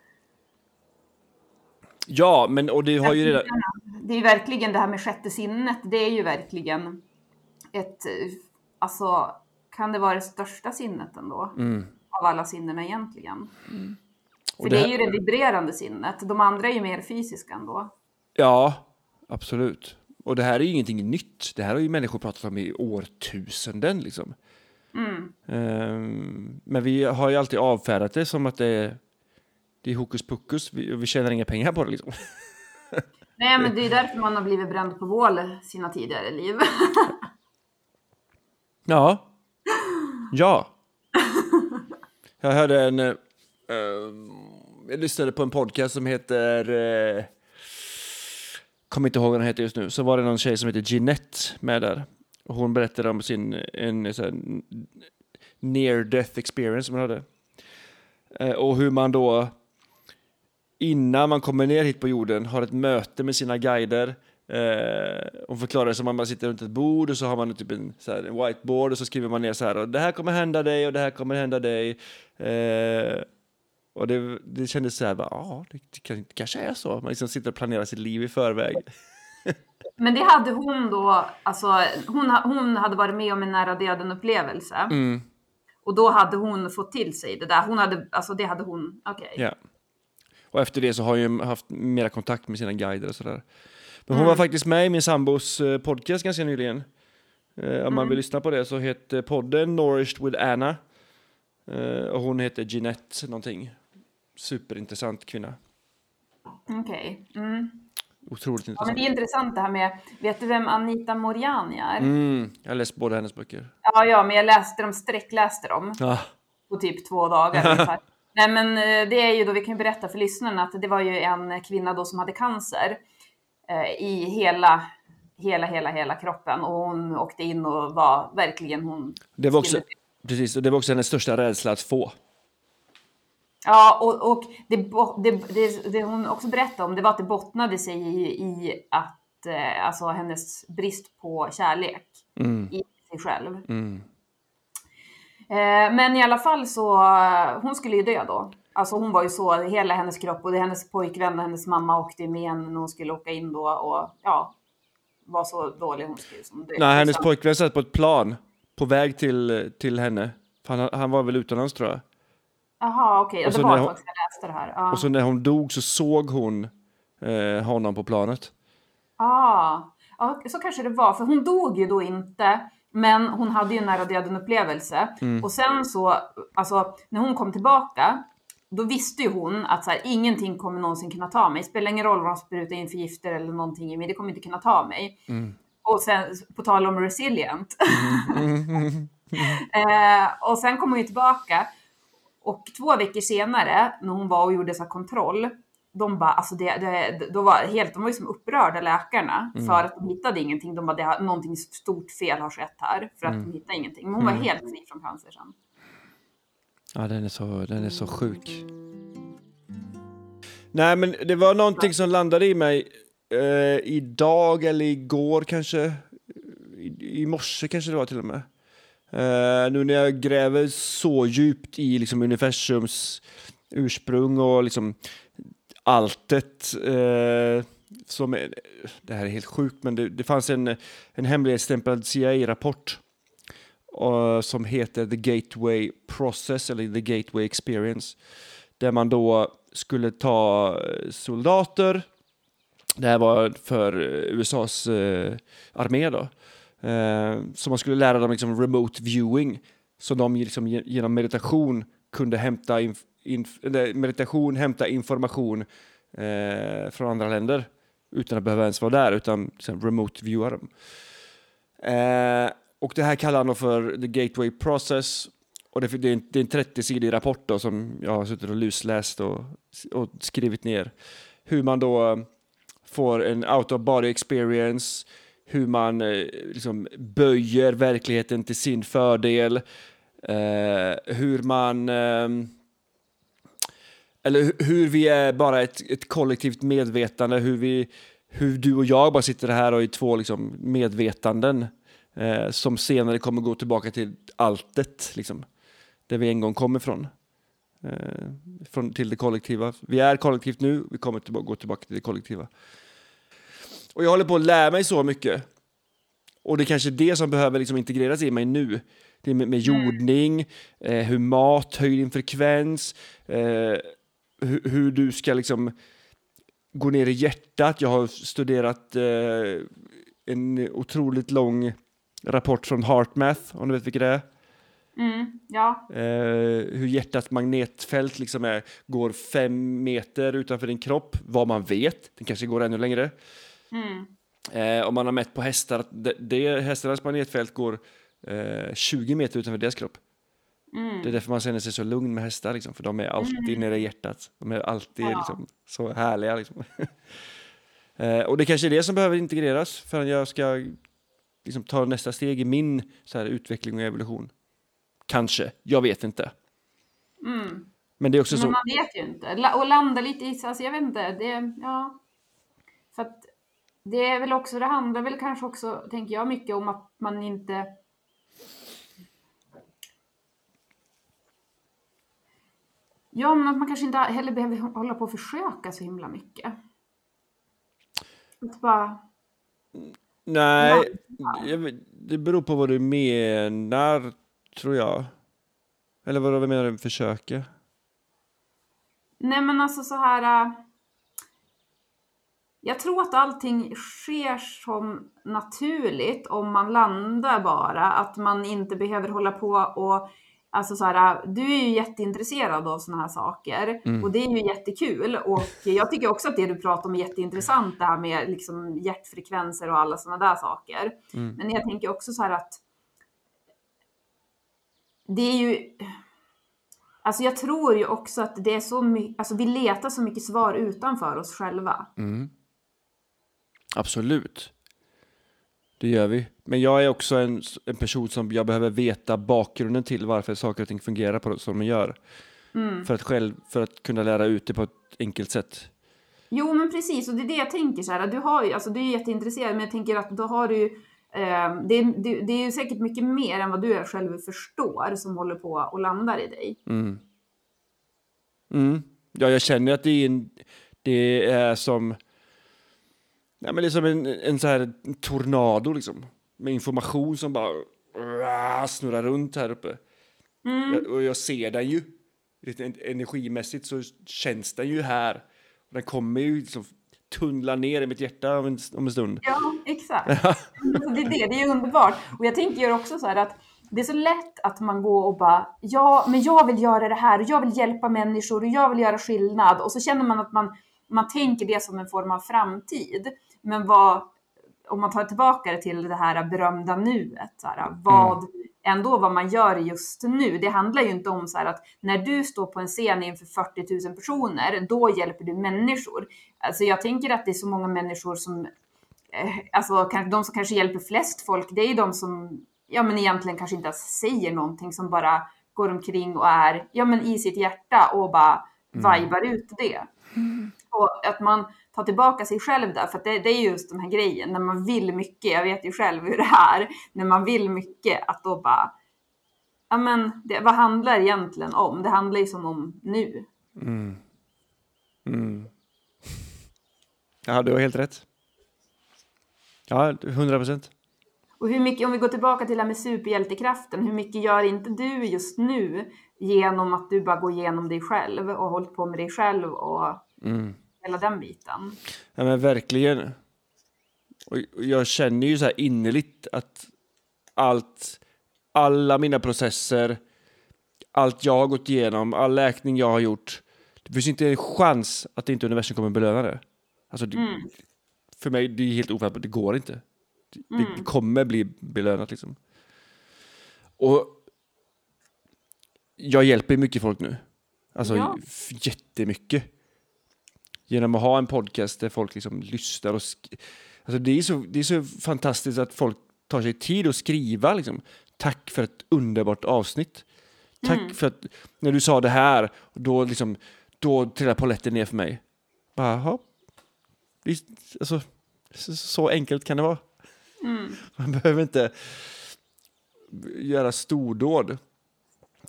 Ja, men och det har ju redan... Det är verkligen det här med sjätte sinnet. Det är ju verkligen ett, alltså, kan det vara det största sinnet ändå? Av alla sinnena egentligen. Och För det det, är ju det vibrerande sinnet. De andra är ju mer fysiska ändå. Ja, absolut. Och det här är ju ingenting nytt. Det här har ju människor pratat om i årtusenden. Liksom. Ehm, men vi har ju alltid avfärdat det som att det är, det är hokus pokus. Vi, vi tjänar inga pengar på det. Liksom. Nej, men det är därför man har blivit bränd på bål sina tidigare liv. Ja. Ja. Jag hörde en... eh, jag lyssnade på en podcast som heter... Uh, kommer inte ihåg vad den heter just nu. Så var det någon tjej som heter Jeanette med där. Och hon berättade om sin en, så här, near death experience som hon hade. Eh, och hur man då innan man kommer ner hit på jorden har ett möte med sina guider Eh, hon förklarar det som att man sitter runt ett bord och så har man typ en, så här, en whiteboard och så skriver man ner så här och det här kommer hända dig och det här kommer hända dig. Eh, och det, det kändes så här, ja, det, det, kanske är så. Man liksom sitter och planerar sitt liv i förväg. Men det hade hon då, alltså hon, hon hade varit med om en nära döden upplevelse. Mm. Och då hade hon fått till sig det där. Hon hade, alltså det hade hon, okej. Okay. Ja. Och efter det så har ju haft mera kontakt med sina guider och sådär. Men hon mm. var faktiskt med i min sambos eh, podcast ganska nyligen. Eh, om man vill mm. lyssna på det så heter podden Nourished with Anna. Eh, och hon heter Jeanette någonting. Superintressant kvinna. Okej. Okay. Mm. Otroligt intressant. Ja, men det är intressant det här med, vet du vem Anita Moriani är? Mm, jag har läst båda hennes böcker. Ja, ja, men jag läste dem, sträckläste dem. Ah. På typ två dagar Nej, men det är ju då, vi kan ju berätta för lyssnarna att det var ju en kvinna då som hade cancer eh, i hela, hela, hela, hela kroppen. Och hon åkte in och var verkligen hon... Det var också, precis, och det var också hennes största rädsla att få. Ja, och, och det, det, det, det, hon också berättade om det var att det bottnade sig i, i att, eh, alltså hennes brist på kärlek mm. i sig själv. Mm. Eh, men i alla fall så, hon skulle ju dö då. Alltså hon var ju så, hela hennes kropp och det hennes pojkvän och hennes mamma åkte med henne när hon skulle åka in då och ja, var så dålig hon skulle som det. Nej, hennes pojkvän satt på ett plan på väg till, till henne. Han, han var väl utomlands tror jag. Jaha, okej. Okay. Ja, det var hon, faktiskt jag läste det här. Ja. Och så när hon dog så såg hon eh, honom på planet. Ah. Ja, så kanske det var. För hon dog ju då inte. Men hon hade ju en nära döden upplevelse. Mm. Och sen så, alltså när hon kom tillbaka då visste ju hon att så här, ingenting kommer någonsin kunna ta mig. Spelar ingen roll vad de sprutar in för gifter eller någonting i mig, det kommer inte kunna ta mig. Mm. Och sen, på tal om resilient. Mm. eh, och sen kom hon ju tillbaka. Och två veckor senare, när hon var och gjorde så kontroll, de bara, alltså det, det, då var helt, de var ju som upprörda läkarna mm. för att de hittade ingenting. De bara, det har, någonting stort fel har skett här för att mm. de hittade ingenting. Men hon var mm. helt fri från cancer sen. Ja, den är så, den är så sjuk. Nej, men det var någonting som landade i mig eh, idag eller igår kanske. I, I morse kanske det var till och med. Uh, nu när jag gräver så djupt i liksom, universums ursprung och liksom alltet. uh, som är, det här är helt sjukt, men det, det fanns en, en hemligstämplad CIA-rapport uh, eh, som heter The Gateway Process eller The Gateway Experience. Där man då skulle ta soldater, det här var för USAs armé då, Eh, så man skulle lära dem liksom remote viewing, så de liksom genom meditation kunde hämta, inf, inf, meditation, hämta information eh, från andra länder utan att behöva ens vara där, utan liksom, remote viewa dem. Eh, och det här kallar han för the gateway process. Och det, det är en, en 30-sidig rapport då, som jag har suttit och lusläst och, och skrivit ner. Hur man då eh, får en out of body experience, hur man eh, liksom böjer verkligheten till sin fördel, eh, hur man eh, eller hur vi är bara ett, ett kollektivt medvetande, hur, vi, hur du och jag bara sitter här och är två liksom medvetanden eh, som senare kommer gå tillbaka till alltet, liksom, där vi en gång kommer ifrån. Eh, från, till det kollektiva. Vi är kollektivt nu, vi kommer tillbaka, gå tillbaka till det kollektiva. Och jag håller på att lära mig så mycket. Och det är kanske det som behöver liksom integreras i mig nu. Det är med, med mm. jordning, eh, hur mat höjer din frekvens, eh, hur, hur, du ska liksom gå ner i hjärtat. Jag har studerat eh, en otroligt lång rapport från HeartMath, om du vet vilket det är. Mm, ja. Eh, hur hjärtats magnetfält liksom är, går fem meter utanför din kropp, vad man vet. Den kanske går ännu längre. Mm. Eh, om man har mätt på hästar, det, det, hästarnas magnetfält går eh, 20 meter utanför deras kropp. Mm. Det är därför man känner sig så lugn med hästar, liksom, för de är alltid mm. nere i hjärtat. De är alltid ja. liksom, så härliga. Liksom. eh, och det kanske är det som behöver integreras för att jag ska liksom, ta nästa steg i min så här, utveckling och evolution. Kanske, jag vet inte. Mm. Men det är också Men så, man vet ju inte. Och landa lite i, alltså jag vet inte, det, ja. För att det är väl också, det handlar väl kanske också, tänker jag, mycket om att man inte Ja, men att man kanske inte heller behöver hålla på och försöka så himla mycket. Att bara, nej, det beror på vad du menar, tror jag. Eller vad vad menar du med försöka? Nej men alltså så här. Jag tror att allting sker som naturligt om man landar bara. Att man inte behöver hålla på och Alltså så här, du är ju jätteintresserad av sådana här saker och det är ju jättekul. Och jag tycker också att det du pratar om är jätteintressant, det här med liksom hjärtfrekvenser och alla sådana där saker. Men jag tänker också så här att det är ju, Alltså jag tror ju också att det är så mycket, alltså vi letar så mycket svar utanför oss själva. Absolut. Det gör vi. Men jag är också en, en person som jag behöver veta bakgrunden till varför saker och ting fungerar på det som de gör. För, att själv, för att kunna lära ut det på ett enkelt sätt. Jo men precis, och det är det jag tänker så här, du har ju, alltså du är jätteintresserad, men jag tänker att då har du ju, eh, det, är- det, det är ju säkert mycket mer än vad du själv förstår som håller på och landar i dig. Mm. Ja, jag känner att det är, en, det är som, ja, men det är som en, en så här tornado liksom. Med information som bara rah, snurrar runt här uppe. Jag, och jag ser den ju. Energimässigt så känns den ju här. Den kommer ju liksom tunnla ner i mitt hjärta om en, om en stund. Ja, exakt. Alltså, det är det, det är underbart. Och jag tänker också så här att det är så lätt att man går och bara, ja, men jag vill göra det här och jag vill hjälpa människor och jag vill göra skillnad. Och så känner man att man, man tänker det som en form av framtid. Men vad, om man tar tillbaka det till det här berömda nuet, så här, vad, ändå vad man gör just nu. Det handlar ju inte om så här att när du står på en scen inför 40 000 personer, då hjälper du människor. Alltså jag tänker att det är så många människor som eh, alltså de som kanske hjälper flest folk, det är de som ja, men egentligen kanske inte ens säger någonting, som bara går omkring och är ja, men i sitt hjärta och bara vibar ut det. Och att man tar tillbaka sig själv där, för det, det är just den här grejen, när man vill mycket, jag vet ju själv hur det är, när man vill mycket, att då bara, ja men det, vad handlar det egentligen om? Det handlar ju som om nu. Ja, du har helt rätt. Ja, 100 procent. Och hur mycket, om vi går tillbaka till det här med superhjältekraften, hur mycket gör inte du just nu genom att du bara går igenom dig själv och har hållit på med dig själv och hela den biten? Ja, men verkligen. Och jag känner ju så här innerligt att allt, alla mina processer, allt jag har gått igenom, all läkning jag har gjort, det finns inte en chans att inte universum kommer belöna det. Alltså, det, För mig det är helt ofattbart, det går inte. Det, det kommer bli belönat liksom. Och jag hjälper mycket folk nu. Alltså Ja. jättemycket. Genom att ha en podcast där folk liksom lyssnar och alltså det, är så, det är så fantastiskt att folk tar sig tid att skriva liksom. Tack för ett underbart avsnitt. Tack för att när du sa det här, då liksom, då trillade polletten ner för mig. Bara. Visst, alltså, så, enkelt kan det vara. Man behöver inte göra stordåd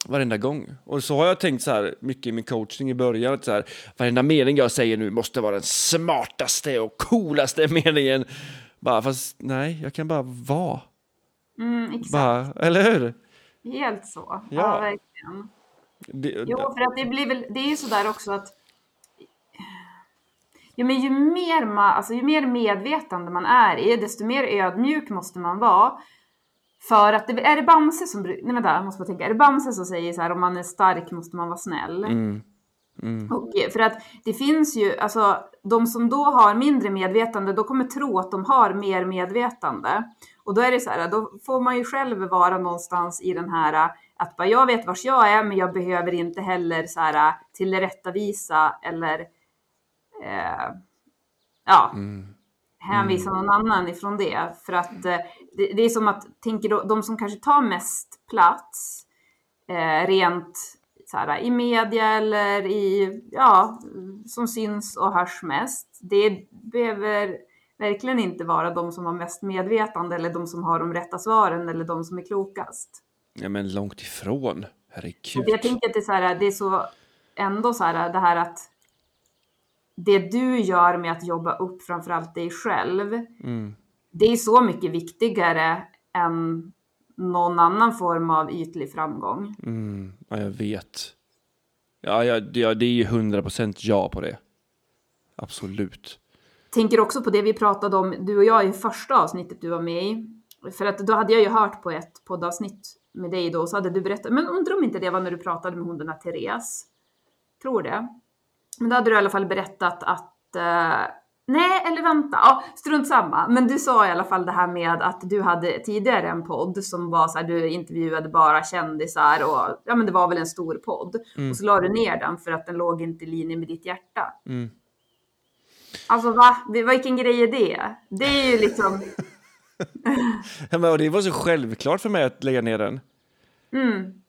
varenda gång. Och så har jag tänkt så här mycket i min coaching i början, att så här, varenda mening jag säger nu måste vara den smartaste och coolaste meningen. Bara, fast nej, jag kan bara vara. Mm, exakt, Bara, eller hur? helt så. Ja, Ja. verkligen. Det, Jo, för att det blir väl, det är ju sådär också att Ja, men ju mer, man, alltså, ju mer medvetande man är i, desto mer ödmjuk måste man vara. För att, det, är det Bamse som, nej vänta, jag måste bara tänka, är det Bamse som säger så här, om man är stark måste man vara snäll? Och, eh, för att det finns ju, alltså de som då har mindre medvetande, då kommer tro att de har mer medvetande. Och då är det så här, då får man ju själv vara någonstans i den här, att bara jag vet vars jag är, men jag behöver inte heller så här tillrättavisa eller eh, ja, hänvisa någon annan ifrån det. För att eh, det, det är som att, tänker då, de som kanske tar mest plats, eh, rent så här, i media eller i, ja, som syns och hörs mest. Det behöver verkligen inte vara de som har mest medvetande eller de som har de rätta svaren eller de som är klokast. Ja, men långt ifrån. Herregud. Jag tänker att det är så, här, det är så ändå så här det här att det du gör med att jobba upp framförallt dig själv, Mm. Det är så mycket viktigare än någon annan form av ytlig framgång. Mm. Ja, jag vet. Ja, ja, det, är ju 100% ja på det. Absolut. Tänker också på det vi pratade om, du och jag i första avsnittet du var med i. För att då hade jag ju hört på ett poddavsnitt med dig då, så hade du berättat, men undrar om inte det var när du pratade med hon den här Therese? Tror det. Men då hade du i alla fall berättat att, eh, nej eller vänta, ja, strunt samma. Men du sa i alla fall det här med att du hade tidigare en podd som var så här, du intervjuade bara kändisar och ja men det var väl en stor podd. Och så la du ner den för att den låg inte i linje med ditt hjärta. Mm. Alltså va? Vilken grej är det? Det är ju liksom... Och det var så självklart för mig att lägga ner den. Mm.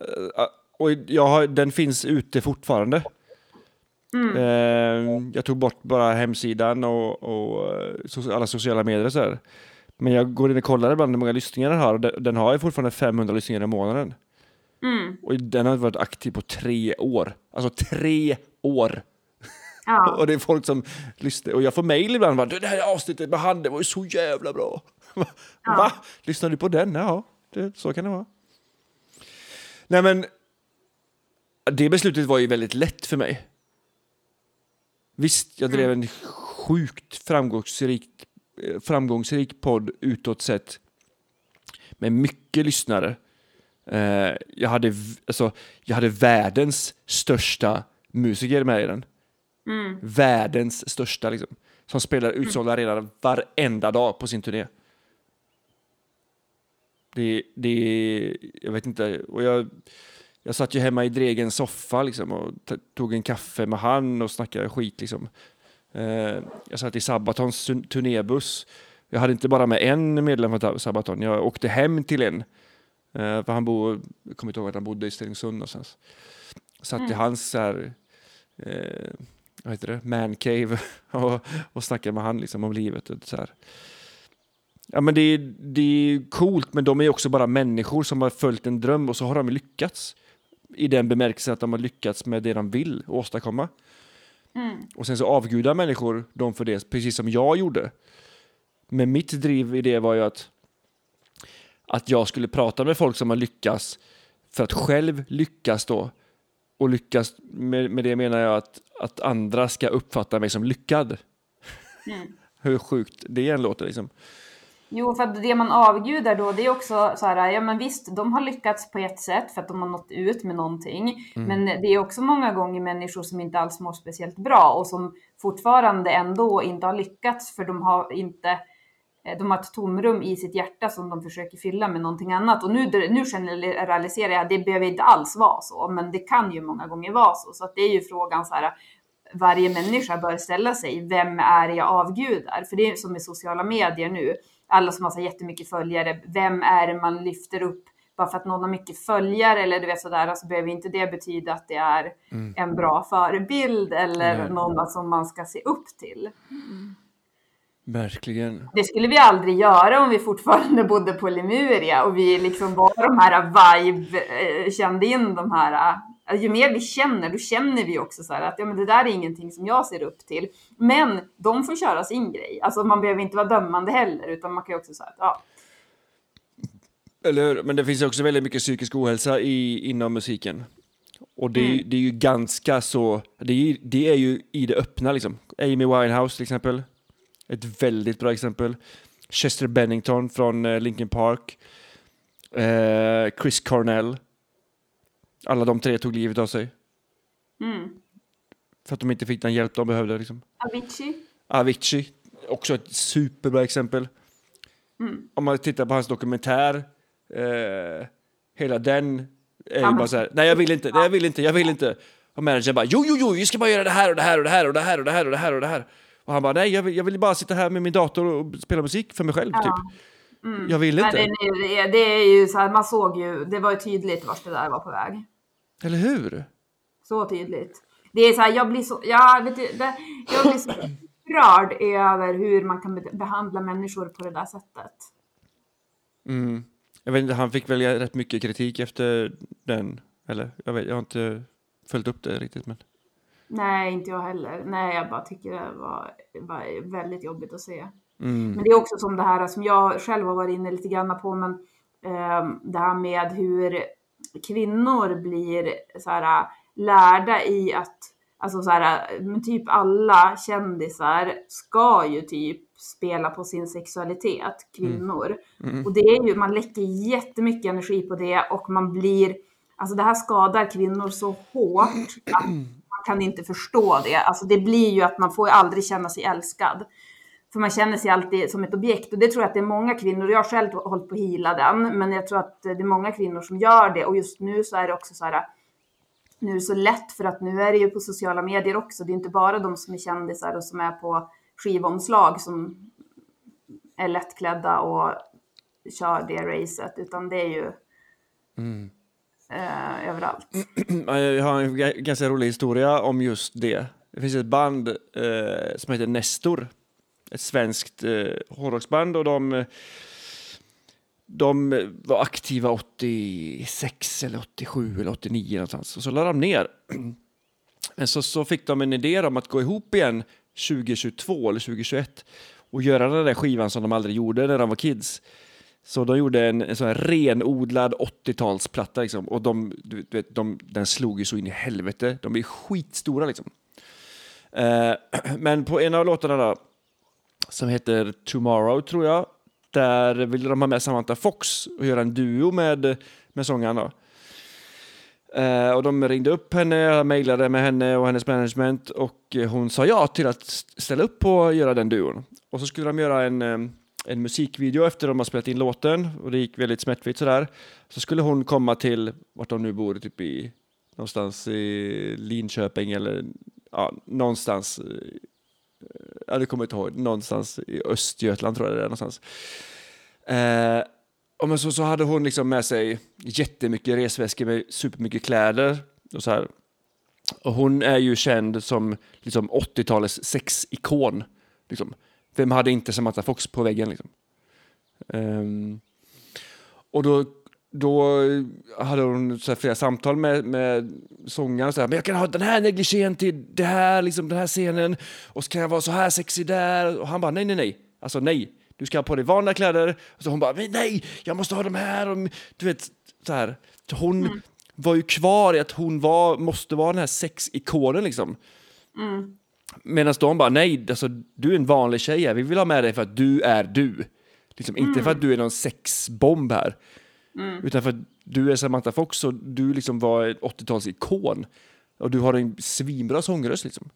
Eh, och jag har, den finns ute fortfarande. Eh, jag tog bort bara hemsidan och, och eh, so- alla sociala medier och så här. Men jag går in och kollar ibland hur många lyssningar den har den, har ju fortfarande 500 lyssningar i månaden. Mm. Och den har varit aktiv på tre år. Alltså tre år! Ja. Och det är folk som lyssnar. Och jag får mejl ibland. Bara, "Du, det här avsnittet med han, det var ju så jävla bra. Va? Lyssnar du på den? Ja, det, så kan det vara. Nej men, det beslutet var ju väldigt lätt för mig. Visst, jag drev en sjukt framgångsrik, eh, framgångsrik podd utåt sett. Med mycket lyssnare. Eh, jag, hade, alltså, jag hade världens största musiker med i den. Världens största liksom. Som spelar utsålda arenor varenda dag på sin turné. Det, det, jag vet inte, och jag, jag satt ju hemma i Dregens soffa liksom och tog en kaffe med han och snackade skit liksom. Eh, jag satt i Sabatons turn- turnébuss. Jag hade inte bara med en medlem från Sabaton, jag åkte hem till en. Eh, för han bor, jag kommer inte ihåg att han bodde i Stenungsund någonstans. Satt i hans så här, eh, vad heter det, man cave och, och snackade med han liksom om livet. Och så här. Ja, men det, är, det är coolt, men de är också bara människor som har följt en dröm och så har de lyckats. I den bemärkelsen att de har lyckats med det de vill åstadkomma. Och sen så avgudar människor dem för det, precis som jag gjorde. Men mitt driv i det var ju att, att jag skulle prata med folk som har lyckats för att själv lyckas då. Och lyckas, med, med det menar jag att, att andra ska uppfatta mig som lyckad. Hur sjukt det än låter liksom. Jo, för det man avgudar då, det är också så här, ja men visst, de har lyckats på ett sätt för att de har nått ut med någonting. Men det är också många gånger människor som inte alls mår speciellt bra och som fortfarande ändå inte har lyckats för de har inte eh, de har ett tomrum i sitt hjärta som de försöker fylla med någonting annat. Och nu, nu generaliserar jag, det behöver inte alls vara så, men det kan ju många gånger vara så. Så att det är ju frågan så här, varje människa bör ställa sig, vem är jag avgudar? För det är som med sociala medier nu, alla som har så jättemycket följare, vem är det man lyfter upp? Bara för att någon har mycket följare eller du vet sådär, alltså behöver inte det betyda att det är en bra förebild eller Nej. någon som man ska se upp till. Verkligen. Det skulle vi aldrig göra om vi fortfarande bodde på Lemuria och vi liksom var de här vibe, eh, kände in de här. Ju mer vi känner, då känner vi också så att ja, men det där är ingenting som jag ser upp till. Men de får köra sin grej. Alltså man behöver inte vara dömande heller, utan man kan ju också säga att ja, Eller hur? Men det finns också väldigt mycket psykisk ohälsa i, inom musiken. Och det, är ju- det är ju ganska så, det är, ju- det är ju i det öppna liksom. Amy Winehouse till exempel. Ett väldigt bra exempel. Chester Bennington från eh, Linkin Park. Eh, Chris Cornell. Alla de tre tog livet av sig. mm. För att de inte fick den hjälp de behövde. Liksom. Avicii. Avicii, också ett superbra exempel. Om man tittar på hans dokumentär, eh, hela den är ju bara så här, nej jag vill inte, nej jag vill inte, jag vill inte. Och managern bara, jo, jo, jo, vi ska bara göra det här och det här och det här och det här och det här och det här och det här. Och han bara, nej jag vill, jag vill bara sitta här med min dator och spela musik för mig själv, Ja. typ. Jag vill inte. Nej, det, är- det är ju så här, man såg ju, det var ju tydligt vart det där var på väg. Eller hur? Så tydligt. Det är så här, jag blir så, ja, vet du, det, jag blir så upprörd över hur man kan be- behandla människor på det där sättet. Mm. Jag vet inte, han fick väl rätt mycket kritik efter den. Eller jag, vet, jag har inte följt upp det riktigt. Men... Nej, inte jag heller. Nej, jag bara tycker det var, var väldigt jobbigt att se. Mm. Men det är också som det här som jag själv har varit inne lite grann på, men eh, det här med hur kvinnor blir så här, lärda i att, alltså så här, men typ alla kändisar ska ju typ spela på sin sexualitet, kvinnor. Mm. Och det är ju, man läcker jättemycket energi på det och man blir, alltså det här skadar kvinnor så hårt att man kan inte förstå det. Alltså det blir ju att man får ju aldrig känna sig älskad. För man känner sig alltid som ett objekt och det tror jag att det är många kvinnor, jag har själv hållit på att hila den, men jag tror att det är många kvinnor som gör det och just nu så är det också så här, nu är det så lätt för att nu är det ju på sociala medier också, det är inte bara de som är kändisar och som är på skivomslag som är lättklädda och kör det racet, utan det är ju eh, överallt. Jag har en ga- ganska rolig historia om just det. Det finns ett band eh, som heter Nestor. Ett svenskt eh, hårdrocksband och de, eh, de var aktiva 86 eller 87 eller 89 någonstans. Och så lade de ner. Men så, så fick de en idé om att gå ihop igen 2022 eller 2021 och göra den där skivan som de aldrig gjorde när de var kids. Så de gjorde en, en sån här renodlad 80-talsplatta liksom. och de, du vet, de, den slog ju så in i helvete. De är skitstora liksom. Eh, men på en av låtarna då, som heter Tomorrow tror jag, där ville de ha med Samantha Fox och göra en duo med, med sångaren då. Eh, och de ringde upp henne, jag mejlade med henne och hennes management och hon sa ja till att ställa upp på att göra den duon. Och så skulle de göra en, eh, en musikvideo efter de har spelat in låten och det gick väldigt smärtfritt sådär. Så skulle hon komma till vart de nu bor, typ i någonstans i Linköping eller ja, någonstans. Ja, det kommer jag inte ihåg. Någonstans i Östergötland tror jag det är någonstans. Eh, och men så, så hade hon liksom med sig jättemycket resväskor med supermycket kläder och så här. Och hon är ju känd som liksom 80-talets sexikon. Liksom. Vem hade inte Samantha Fox på väggen? Liksom? Ehm, och då, då hade hon så här flera samtal med, med sångaren. Så här, men jag kan ha den här negligén till det här, liksom, den här scenen. Och så kan jag vara så här sexig där. Och han bara nej, nej, nej. Alltså nej. Du ska ha på dig vanliga kläder. Och så hon bara nej, jag måste ha de här. Och, du vet, så här. Hon var ju kvar i att hon var, måste vara den här sexikonen liksom. Medan de bara, nej, alltså, du är en vanlig tjej här. Vi vill ha med dig för att du är du. Liksom, Inte för att du är någon sexbomb här. Utan för att du är Samantha Fox och du liksom var en 80-talsikon. Och du har en svinbra sångröst liksom.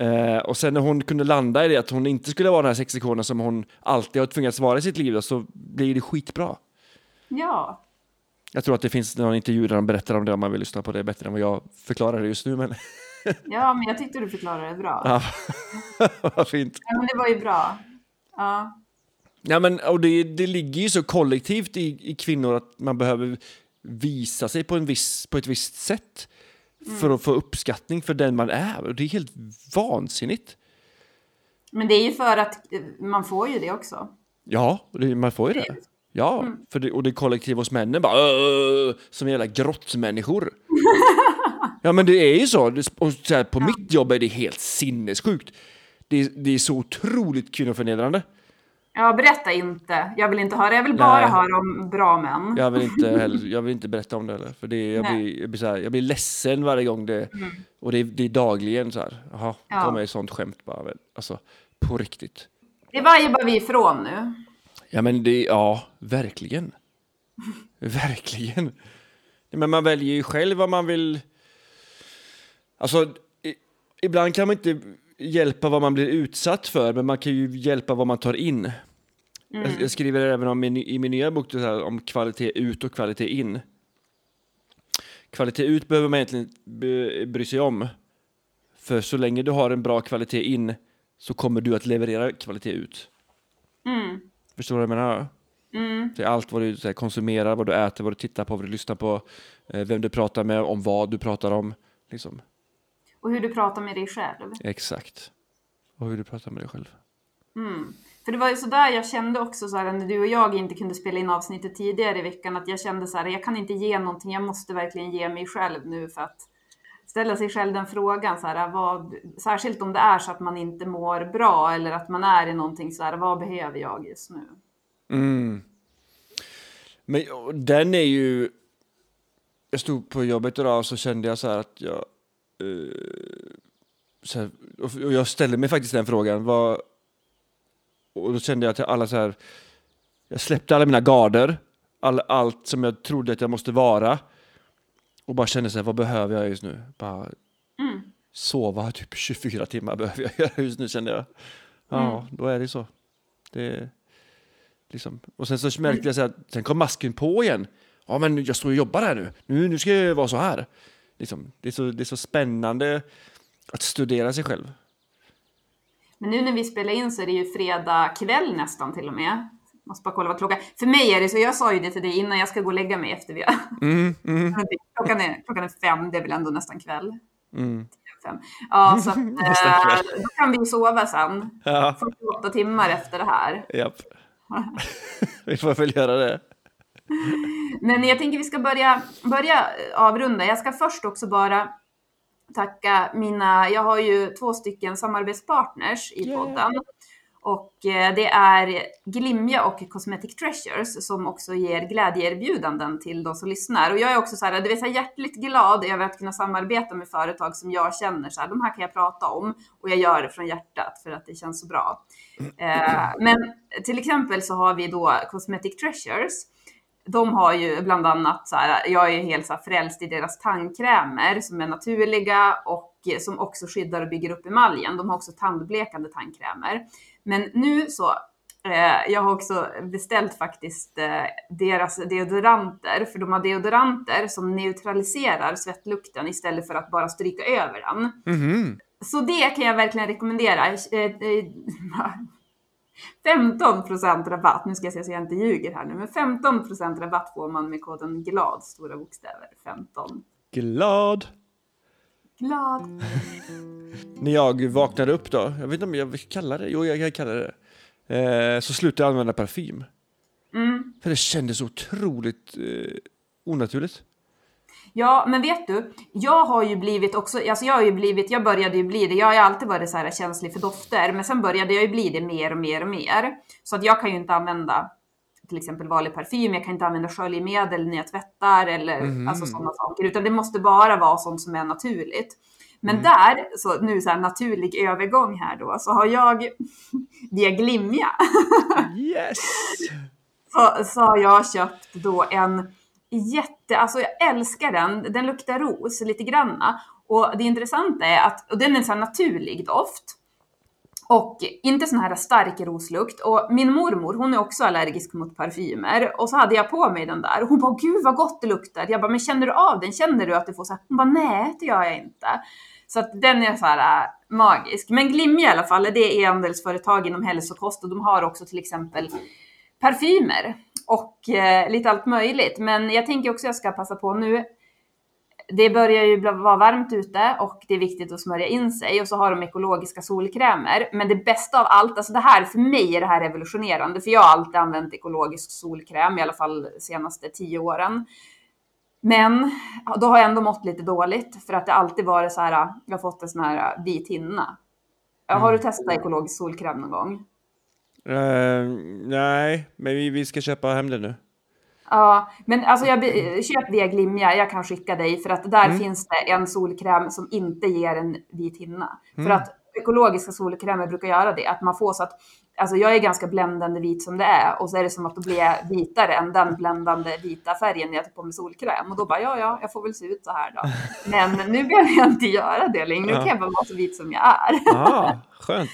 Eh, och sen när hon kunde landa i det att hon inte skulle vara den här sexikonen som hon alltid har tvingats vara i sitt liv då, så blir det skitbra. Ja, Jag tror att det finns någon intervju där de berättar om det om man vill lyssna på det bättre än vad jag förklarar det just nu. Men ja, men jag tyckte du förklarade det bra. ja, vad fint. Ja, men det var ju bra. Ja. Ja, men, och det, det ligger ju så kollektivt i, i kvinnor att man behöver visa sig på, en viss, på ett visst sätt för att få uppskattning för den man är. Och det är helt vansinnigt. Men det är ju för att eh, man får ju det också. Ja, det, man får ju det. Ja, för det, och det kollektiva hos männen bara "Åh", som jävla grottmänniskor. ja, men det är ju så. Och så här, på mitt jobb är det helt sinnessjukt. Det, är- det är så otroligt kvinnoförnedrande. Ja, berätta inte. Jag vill inte höra. Jag vill bara Nej. höra om bra män. Jag vill inte, heller, jag vill inte berätta om det heller. För det, jag, Nej. blir, jag, blir så här, jag blir ledsen varje gång det... Och det, är- det är dagligen så här. Jaha, Ja. kommer ett sånt skämt bara. Alltså, på riktigt. Det var vi ifrån nu. Ja, men det... Ja, verkligen. verkligen. Men man väljer ju själv vad man vill... Alltså, i, ibland kan man inte hjälpa vad man blir utsatt för, men man kan ju hjälpa vad man tar in. Jag, jag skriver även om min, i min nya bok här, om kvalitet ut och kvalitet in. Kvalitet ut behöver man egentligen be- bry sig om. För så länge du har en bra kvalitet in så kommer du att leverera kvalitet ut. Förstår du vad jag menar? Mm. Det är allt vad du här, konsumerar, vad du äter, vad du tittar på, vad du lyssnar på, eh, vem du pratar med, om vad du pratar om. Liksom. Och hur du pratar med dig själv. Exakt. Och hur du pratar med dig själv. För det var ju sådär jag kände också så här, när du och jag inte kunde spela in avsnittet tidigare i veckan, att jag kände så här, jag kan inte ge någonting, jag måste verkligen ge mig själv nu för att ställa sig själv den frågan, så här, vad, särskilt om det är så att man inte mår bra eller att man är i någonting så här, vad behöver jag just nu? Mm. Men den är ju... Jag stod på jobbet idag och så kände jag så här att jag... eh, här, och jag ställde mig faktiskt den frågan. Vad, och då kände jag till alla så här... Jag släppte alla mina garder. All, allt som jag trodde att jag måste vara. Och bara kände så här, vad behöver jag just nu? Bara sova typ 24 timmar behöver jag göra just nu kände jag. Ja, då är det så. Det, Liksom. Och sen så märkte jag så att sen kom masken på igen. Ja, men jag står och jobbar här nu. Nu, nu ska jag vara så här. Liksom. Det, är så, det är så spännande att studera sig själv. Men nu när vi spelar in så är det ju fredag kväll nästan till och med. Måste bara kolla vad klockan För mig är det så, jag sa ju det till dig innan jag ska gå och lägga mig efter vi har... klockan, är, klockan är fem, det är väl ändå nästan kväll. Fem. Ja, så att, eh, då kan vi sova sen. Ja, 48 timmar efter det här. japp. Vi får väl göra det. Men jag tänker vi ska börja, börja avrunda. Jag ska först också bara tacka mina, jag har ju två stycken samarbetspartners i Yeah. podden. Och eh, det är Glimja och Cosmetic Treasures som också ger glädjeerbjudanden till de som lyssnar. Och jag är också så här, du vet, så här hjärtligt glad över att kunna samarbeta med företag som jag känner så här, de här kan jag prata om och jag gör det från hjärtat för att det känns så bra. Eh, men till exempel så har vi då Cosmetic Treasures de har ju bland annat så här, jag är helt så här frälst i deras tandkrämer som är naturliga och eh, som också skyddar och bygger upp emaljen. De har också tandblekande tandkrämer. Men nu så, eh, jag har också beställt faktiskt eh, deras deodoranter, för de har deodoranter som neutraliserar svettlukten istället för att bara stryka över den. Mhm. Så det kan jag verkligen rekommendera. Eh, eh, 15% rabatt, nu ska jag se så jag inte ljuger här nu, men 15% rabatt får man med koden GLAD, stora bokstäver, 15. Glad. Glad. När jag vaknade upp då, jag vet inte om jag kallar det, jo jag kan kalla det eh, så slutade jag använda parfym. Mm. För det kändes otroligt eh, onaturligt. Ja, men vet du, jag har ju blivit också, alltså jag har ju blivit, jag började ju bli det, jag har ju alltid varit så här känslig för dofter, men sen började jag ju bli det mer och mer och mer. Så att jag kan ju inte använda till exempel vanlig parfym, jag kan inte använda sköljmedel när jag tvättar eller alltså sådana saker, utan det måste bara vara sånt som är naturligt. Men där, så nu så här naturlig övergång här då, så har jag via Glimja Yes! så, så har jag köpt då en jätte, alltså jag älskar den, den luktar ros lite granna. Och det intressanta är att, och den är en sån här naturlig doft. Och inte sån här stark roslukt. Och min mormor, hon är också allergisk mot parfymer. Och så hade jag på mig den där. Och hon bara, gud vad gott det luktar. Jag bara, men känner du av den? Känner du att du får så här? Hon bara, nej det gör jag inte. Så att den är så här äh, magisk. Men Glimja i alla fall, det är e-handelsföretag inom hälsokost och de har också till exempel parfymer och eh, lite allt möjligt. Men jag tänker också jag ska passa på nu. Det börjar ju vara varmt ute och det är viktigt att smörja in sig och så har de ekologiska solkrämer. Men det bästa av allt, alltså det här för mig är det här revolutionerande för jag har alltid använt ekologisk solkräm i alla fall de senaste tio åren. Men då har jag ändå mått lite dåligt för att det alltid varit så här, jag har fått en sån här vit hinna. Har du testat ekologisk solkräm någon gång? Eh, nej, men vi, vi ska köpa hem det nu. Ja, men alltså jag, köp via Glimja, jag kan skicka dig för att där finns det en solkräm som inte ger en vit hinna. För att ekologiska solkrämer brukar göra det, att man får så att, alltså jag är ganska bländande vit som det är och så är det som att då blir jag vitare än den bländande vita färgen när jag tar på mig solkräm och då bara ja, ja, jag får väl se ut så här då. Men nu behöver jag inte göra det längre, nu kan jag bara vara så vit som jag är. Ah, skönt.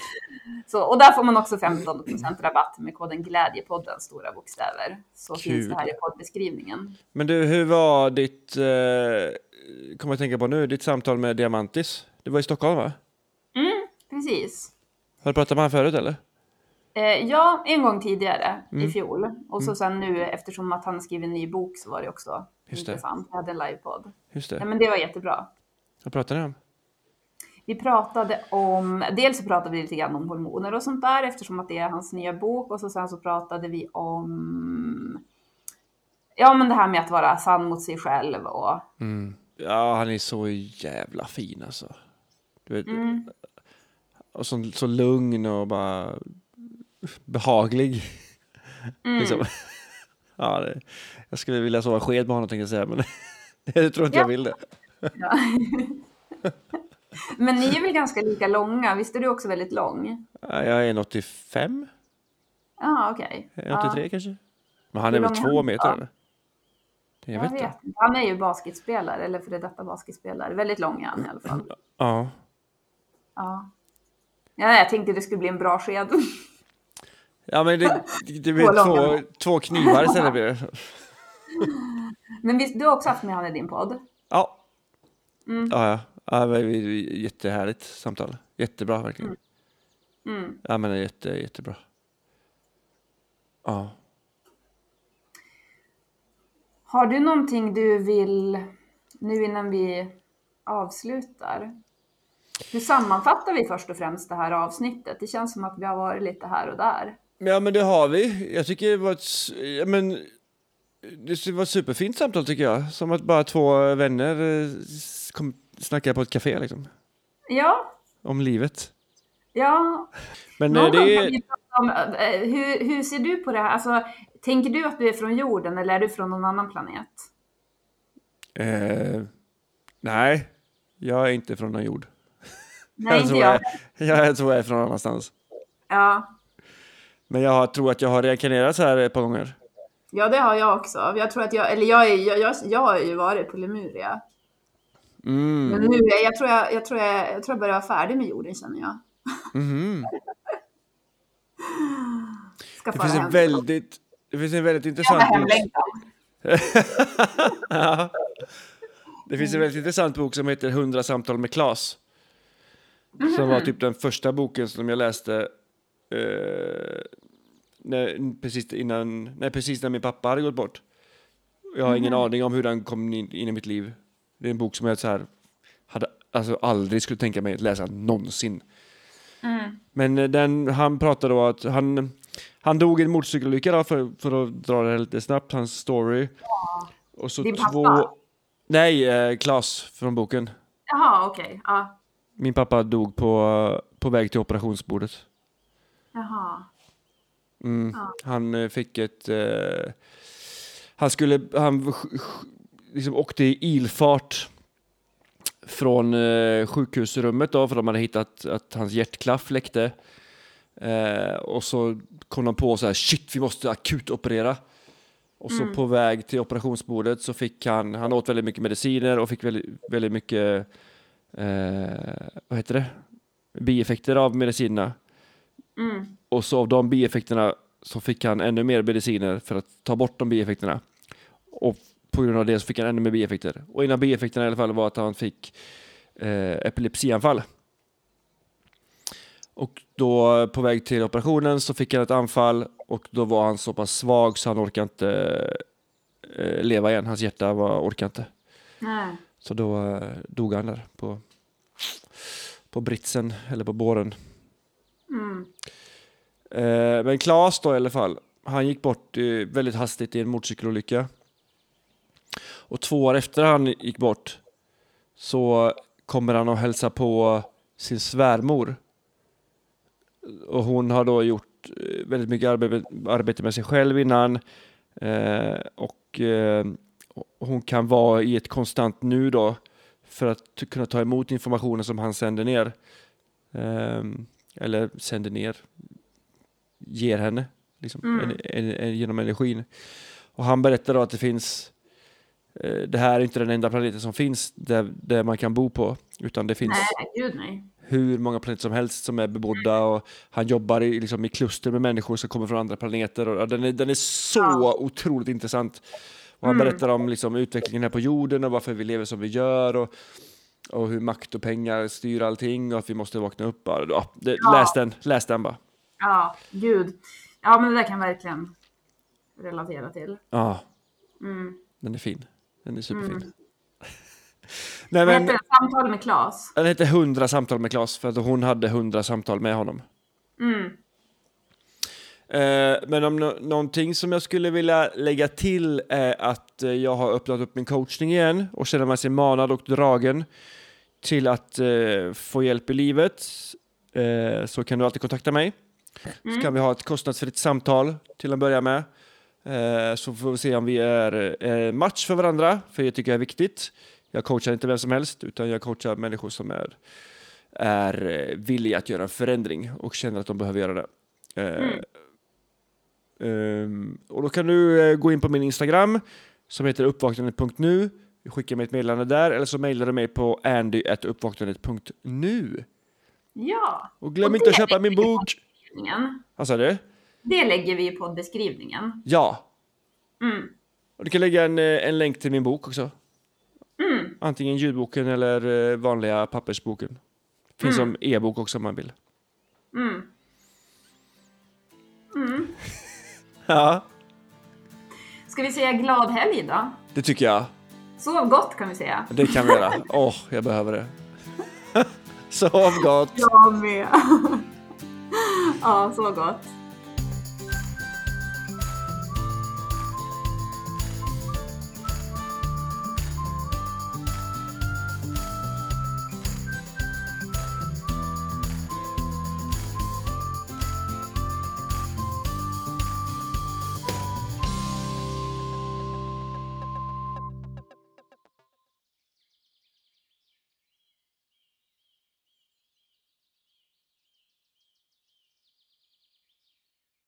Så, och där får man också 15% rabatt med koden Glädjepodden, stora bokstäver. Så Kul. finns det här i poddbeskrivningen. Men du, hur var ditt, eh, kommer jag tänka på nu, ditt samtal med Diamantis? Det var i Stockholm va? Precis. Har du pratat med honom förut eller? Eh, ja, en gång tidigare Mm. i fjol. Och så sen nu eftersom att han skriver en ny bok så var det också Just det. intressant. Jag hade en livepodd. Just Ja, det. men det var jättebra. Vad pratar ni om? Vi pratade om, dels så pratade vi lite grann om hormoner och sånt där eftersom att det är hans nya bok och så sen så pratade vi om Ja men det här med att vara sann mot sig själv och Ja, han är så jävla fin alltså. Du vet, Och så, så lugn och bara behaglig. Liksom. Ja, det, jag skulle vilja sova sked med honom tänkte jag säga, men det tror inte Ja. jag vill det. ja. Men ni är väl ganska lika långa? Visst är du också väldigt lång? Ja, Jag är en 85, Ja okej. en 83 kanske. Men han Hur är väl två meter eller? Jag Jag vet inte. Han är ju basketspelare eller före detta basketspelare. Väldigt lång är han i alla fall. Ja. Ja. Ja, jag tänkte det skulle bli en bra sked. Ja men det, det, blir Två två, två knivar istället blir det. Men visst, du har också haft med han i din podd? Ja. Mm. Ja, ja. Ja det var jättehärligt samtal. Jättebra verkligen. Mm. Ja men jätte, jättebra. Ja. Har du någonting du vill, nu innan vi avslutar? Hur sammanfattar vi först och främst det här avsnittet? Det känns som att vi har varit lite här och där. Ja men det har vi. Jag tycker det var ett, ja, men, det var ett superfint samtal tycker jag. Som att bara två vänner eh, kom, snackade på ett café liksom. Ja, Om livet. ja. Men eh, Någon gång det är... om, eh, hur, hur ser du på det här? Alltså, tänker du att du är från jorden eller är du från någon annan planet? Eh, nej, jag är inte från någon jord. Nej, jag, inte tror jag. jag, jag tror jag är från någon annanstans. Ja. Men jag tror att jag har reinkarnerat så här ett par gånger. ja, det har jag också. Jag tror att jag, eller jag, är, jag, jag, jag har ju varit på Lemuria. Mm. Men nu, jag tror jag, jag, tror jag, jag tror jag börjar vara färdig med jorden känner jag. Mhm. Ska Det finns en väldigt, det finns en väldigt intressant bok. Ja. Det finns en väldigt intressant bok som heter 100 samtal med Klas. Som var typ den första boken som jag läste eh, när, precis, innan, nej, precis när min pappa hade gått bort. Jag har ingen aning om hur den kom in, in i mitt liv. Det är en bok som jag så här, hade, alltså aldrig skulle tänka mig att läsa någonsin. Men eh, den, han pratade då att han, han dog i en motorcykelolycka för, för att dra det lite snabbt, hans story. Och så Din två... pappa? Nej, eh, Klas från boken. Jaha, okej. Ja. Min pappa dog på, på väg till operationsbordet. Jaha. Mm. Han eh, fick ett... Eh, han skulle... Han liksom åkte i ilfart från eh, sjukhusrummet då, för de hade hittat att hans hjärtklaff läckte. Eh, och så kom de på så här, shit, vi måste akut operera. Och så på väg till operationsbordet så fick han, han åt väldigt mycket mediciner och fick väldigt, väldigt mycket, eh, vad heter det, bieffekter av medicinerna. Mm. Och så av de bieffekterna så fick han ännu mer mediciner för att ta bort de bieffekterna. Och på grund av det så fick han ännu mer bieffekter. Och en av bieffekterna i alla fall var att han fick eh, epilepsianfall. Och då på väg till operationen så fick han ett anfall och då var han så pass svag så han orkade inte eh, leva igen. Hans hjärta var, orkade inte. Nej. Så då eh, dog han där på, på britsen eller på båren. Mm. Eh, men Claes då i alla fall, han gick bort eh, väldigt hastigt i en motorcykelolycka. Och två år efter han gick bort så kommer han att hälsa på sin svärmor. Och hon har då gjort eh, väldigt mycket arbete, arbete med sig själv innan. Eh, och eh, hon kan vara i ett konstant nu då för att kunna ta emot informationen som han sänder ner. Eh, eller sänder ner, ger henne liksom, Mm. en, en, en, genom energin. Och han berättar då att det finns, det här är inte den enda planeten som finns där, där man kan bo på, utan det finns Nej, nej. hur många planeter som helst som är bebodda och han jobbar i, liksom, i kluster med människor som kommer från andra planeter. Och, den, är, den är så Ja. otroligt intressant. Och han Mm. berättar om liksom, utvecklingen här på jorden och varför vi lever som vi gör och, och hur makt och pengar styr allting och att vi måste vakna upp. Ja, det, Ja. Läs den, läs den bara. Ja, gud. Ja, men det där kan jag verkligen relatera till. Ja, Mm. den är fin. Den är superfin. Mm. Nej, men, heter det? Samtal med Klas. den hette 100 samtal med Klas för att hon hade 100 samtal med honom. Mm. Eh, men om nå- någonting som jag skulle vilja lägga till är att eh, jag har öppnat upp min coachning igen och känner mig sig manad och dragen till att eh, få hjälp i livet eh, så kan du alltid kontakta mig. Så kan vi ha ett kostnadsfritt samtal till att börja med. Eh, så får vi se om vi är eh, match för varandra, för det tycker jag är viktigt. Jag coachar inte vem som helst, utan jag coachar människor som är, är eh, villiga att göra en förändring och känner att de behöver göra det. Eh, ehm, och då kan du gå in på min Instagram som heter uppvaknandet.nu. Skicka mig ett meddelande där eller så mejlar du mig på andy.uppvaknandet.nu. Ja. Och glöm Och inte att köpa min bok. Vad sa du? Det lägger vi i poddbeskrivningen. Ja. Mm. Och du kan lägga en, eh, en länk till min bok också. Mm. Antingen ljudboken eller eh, vanliga pappersboken. Finns som e-bok också om man vill. Mm. Mm. Ja, Ska vi säga glad helg då? det tycker jag. Sov gott kan vi säga. Det kan vi göra. Åh, jag behöver det. Sov gott. Jag med. ja, så gott.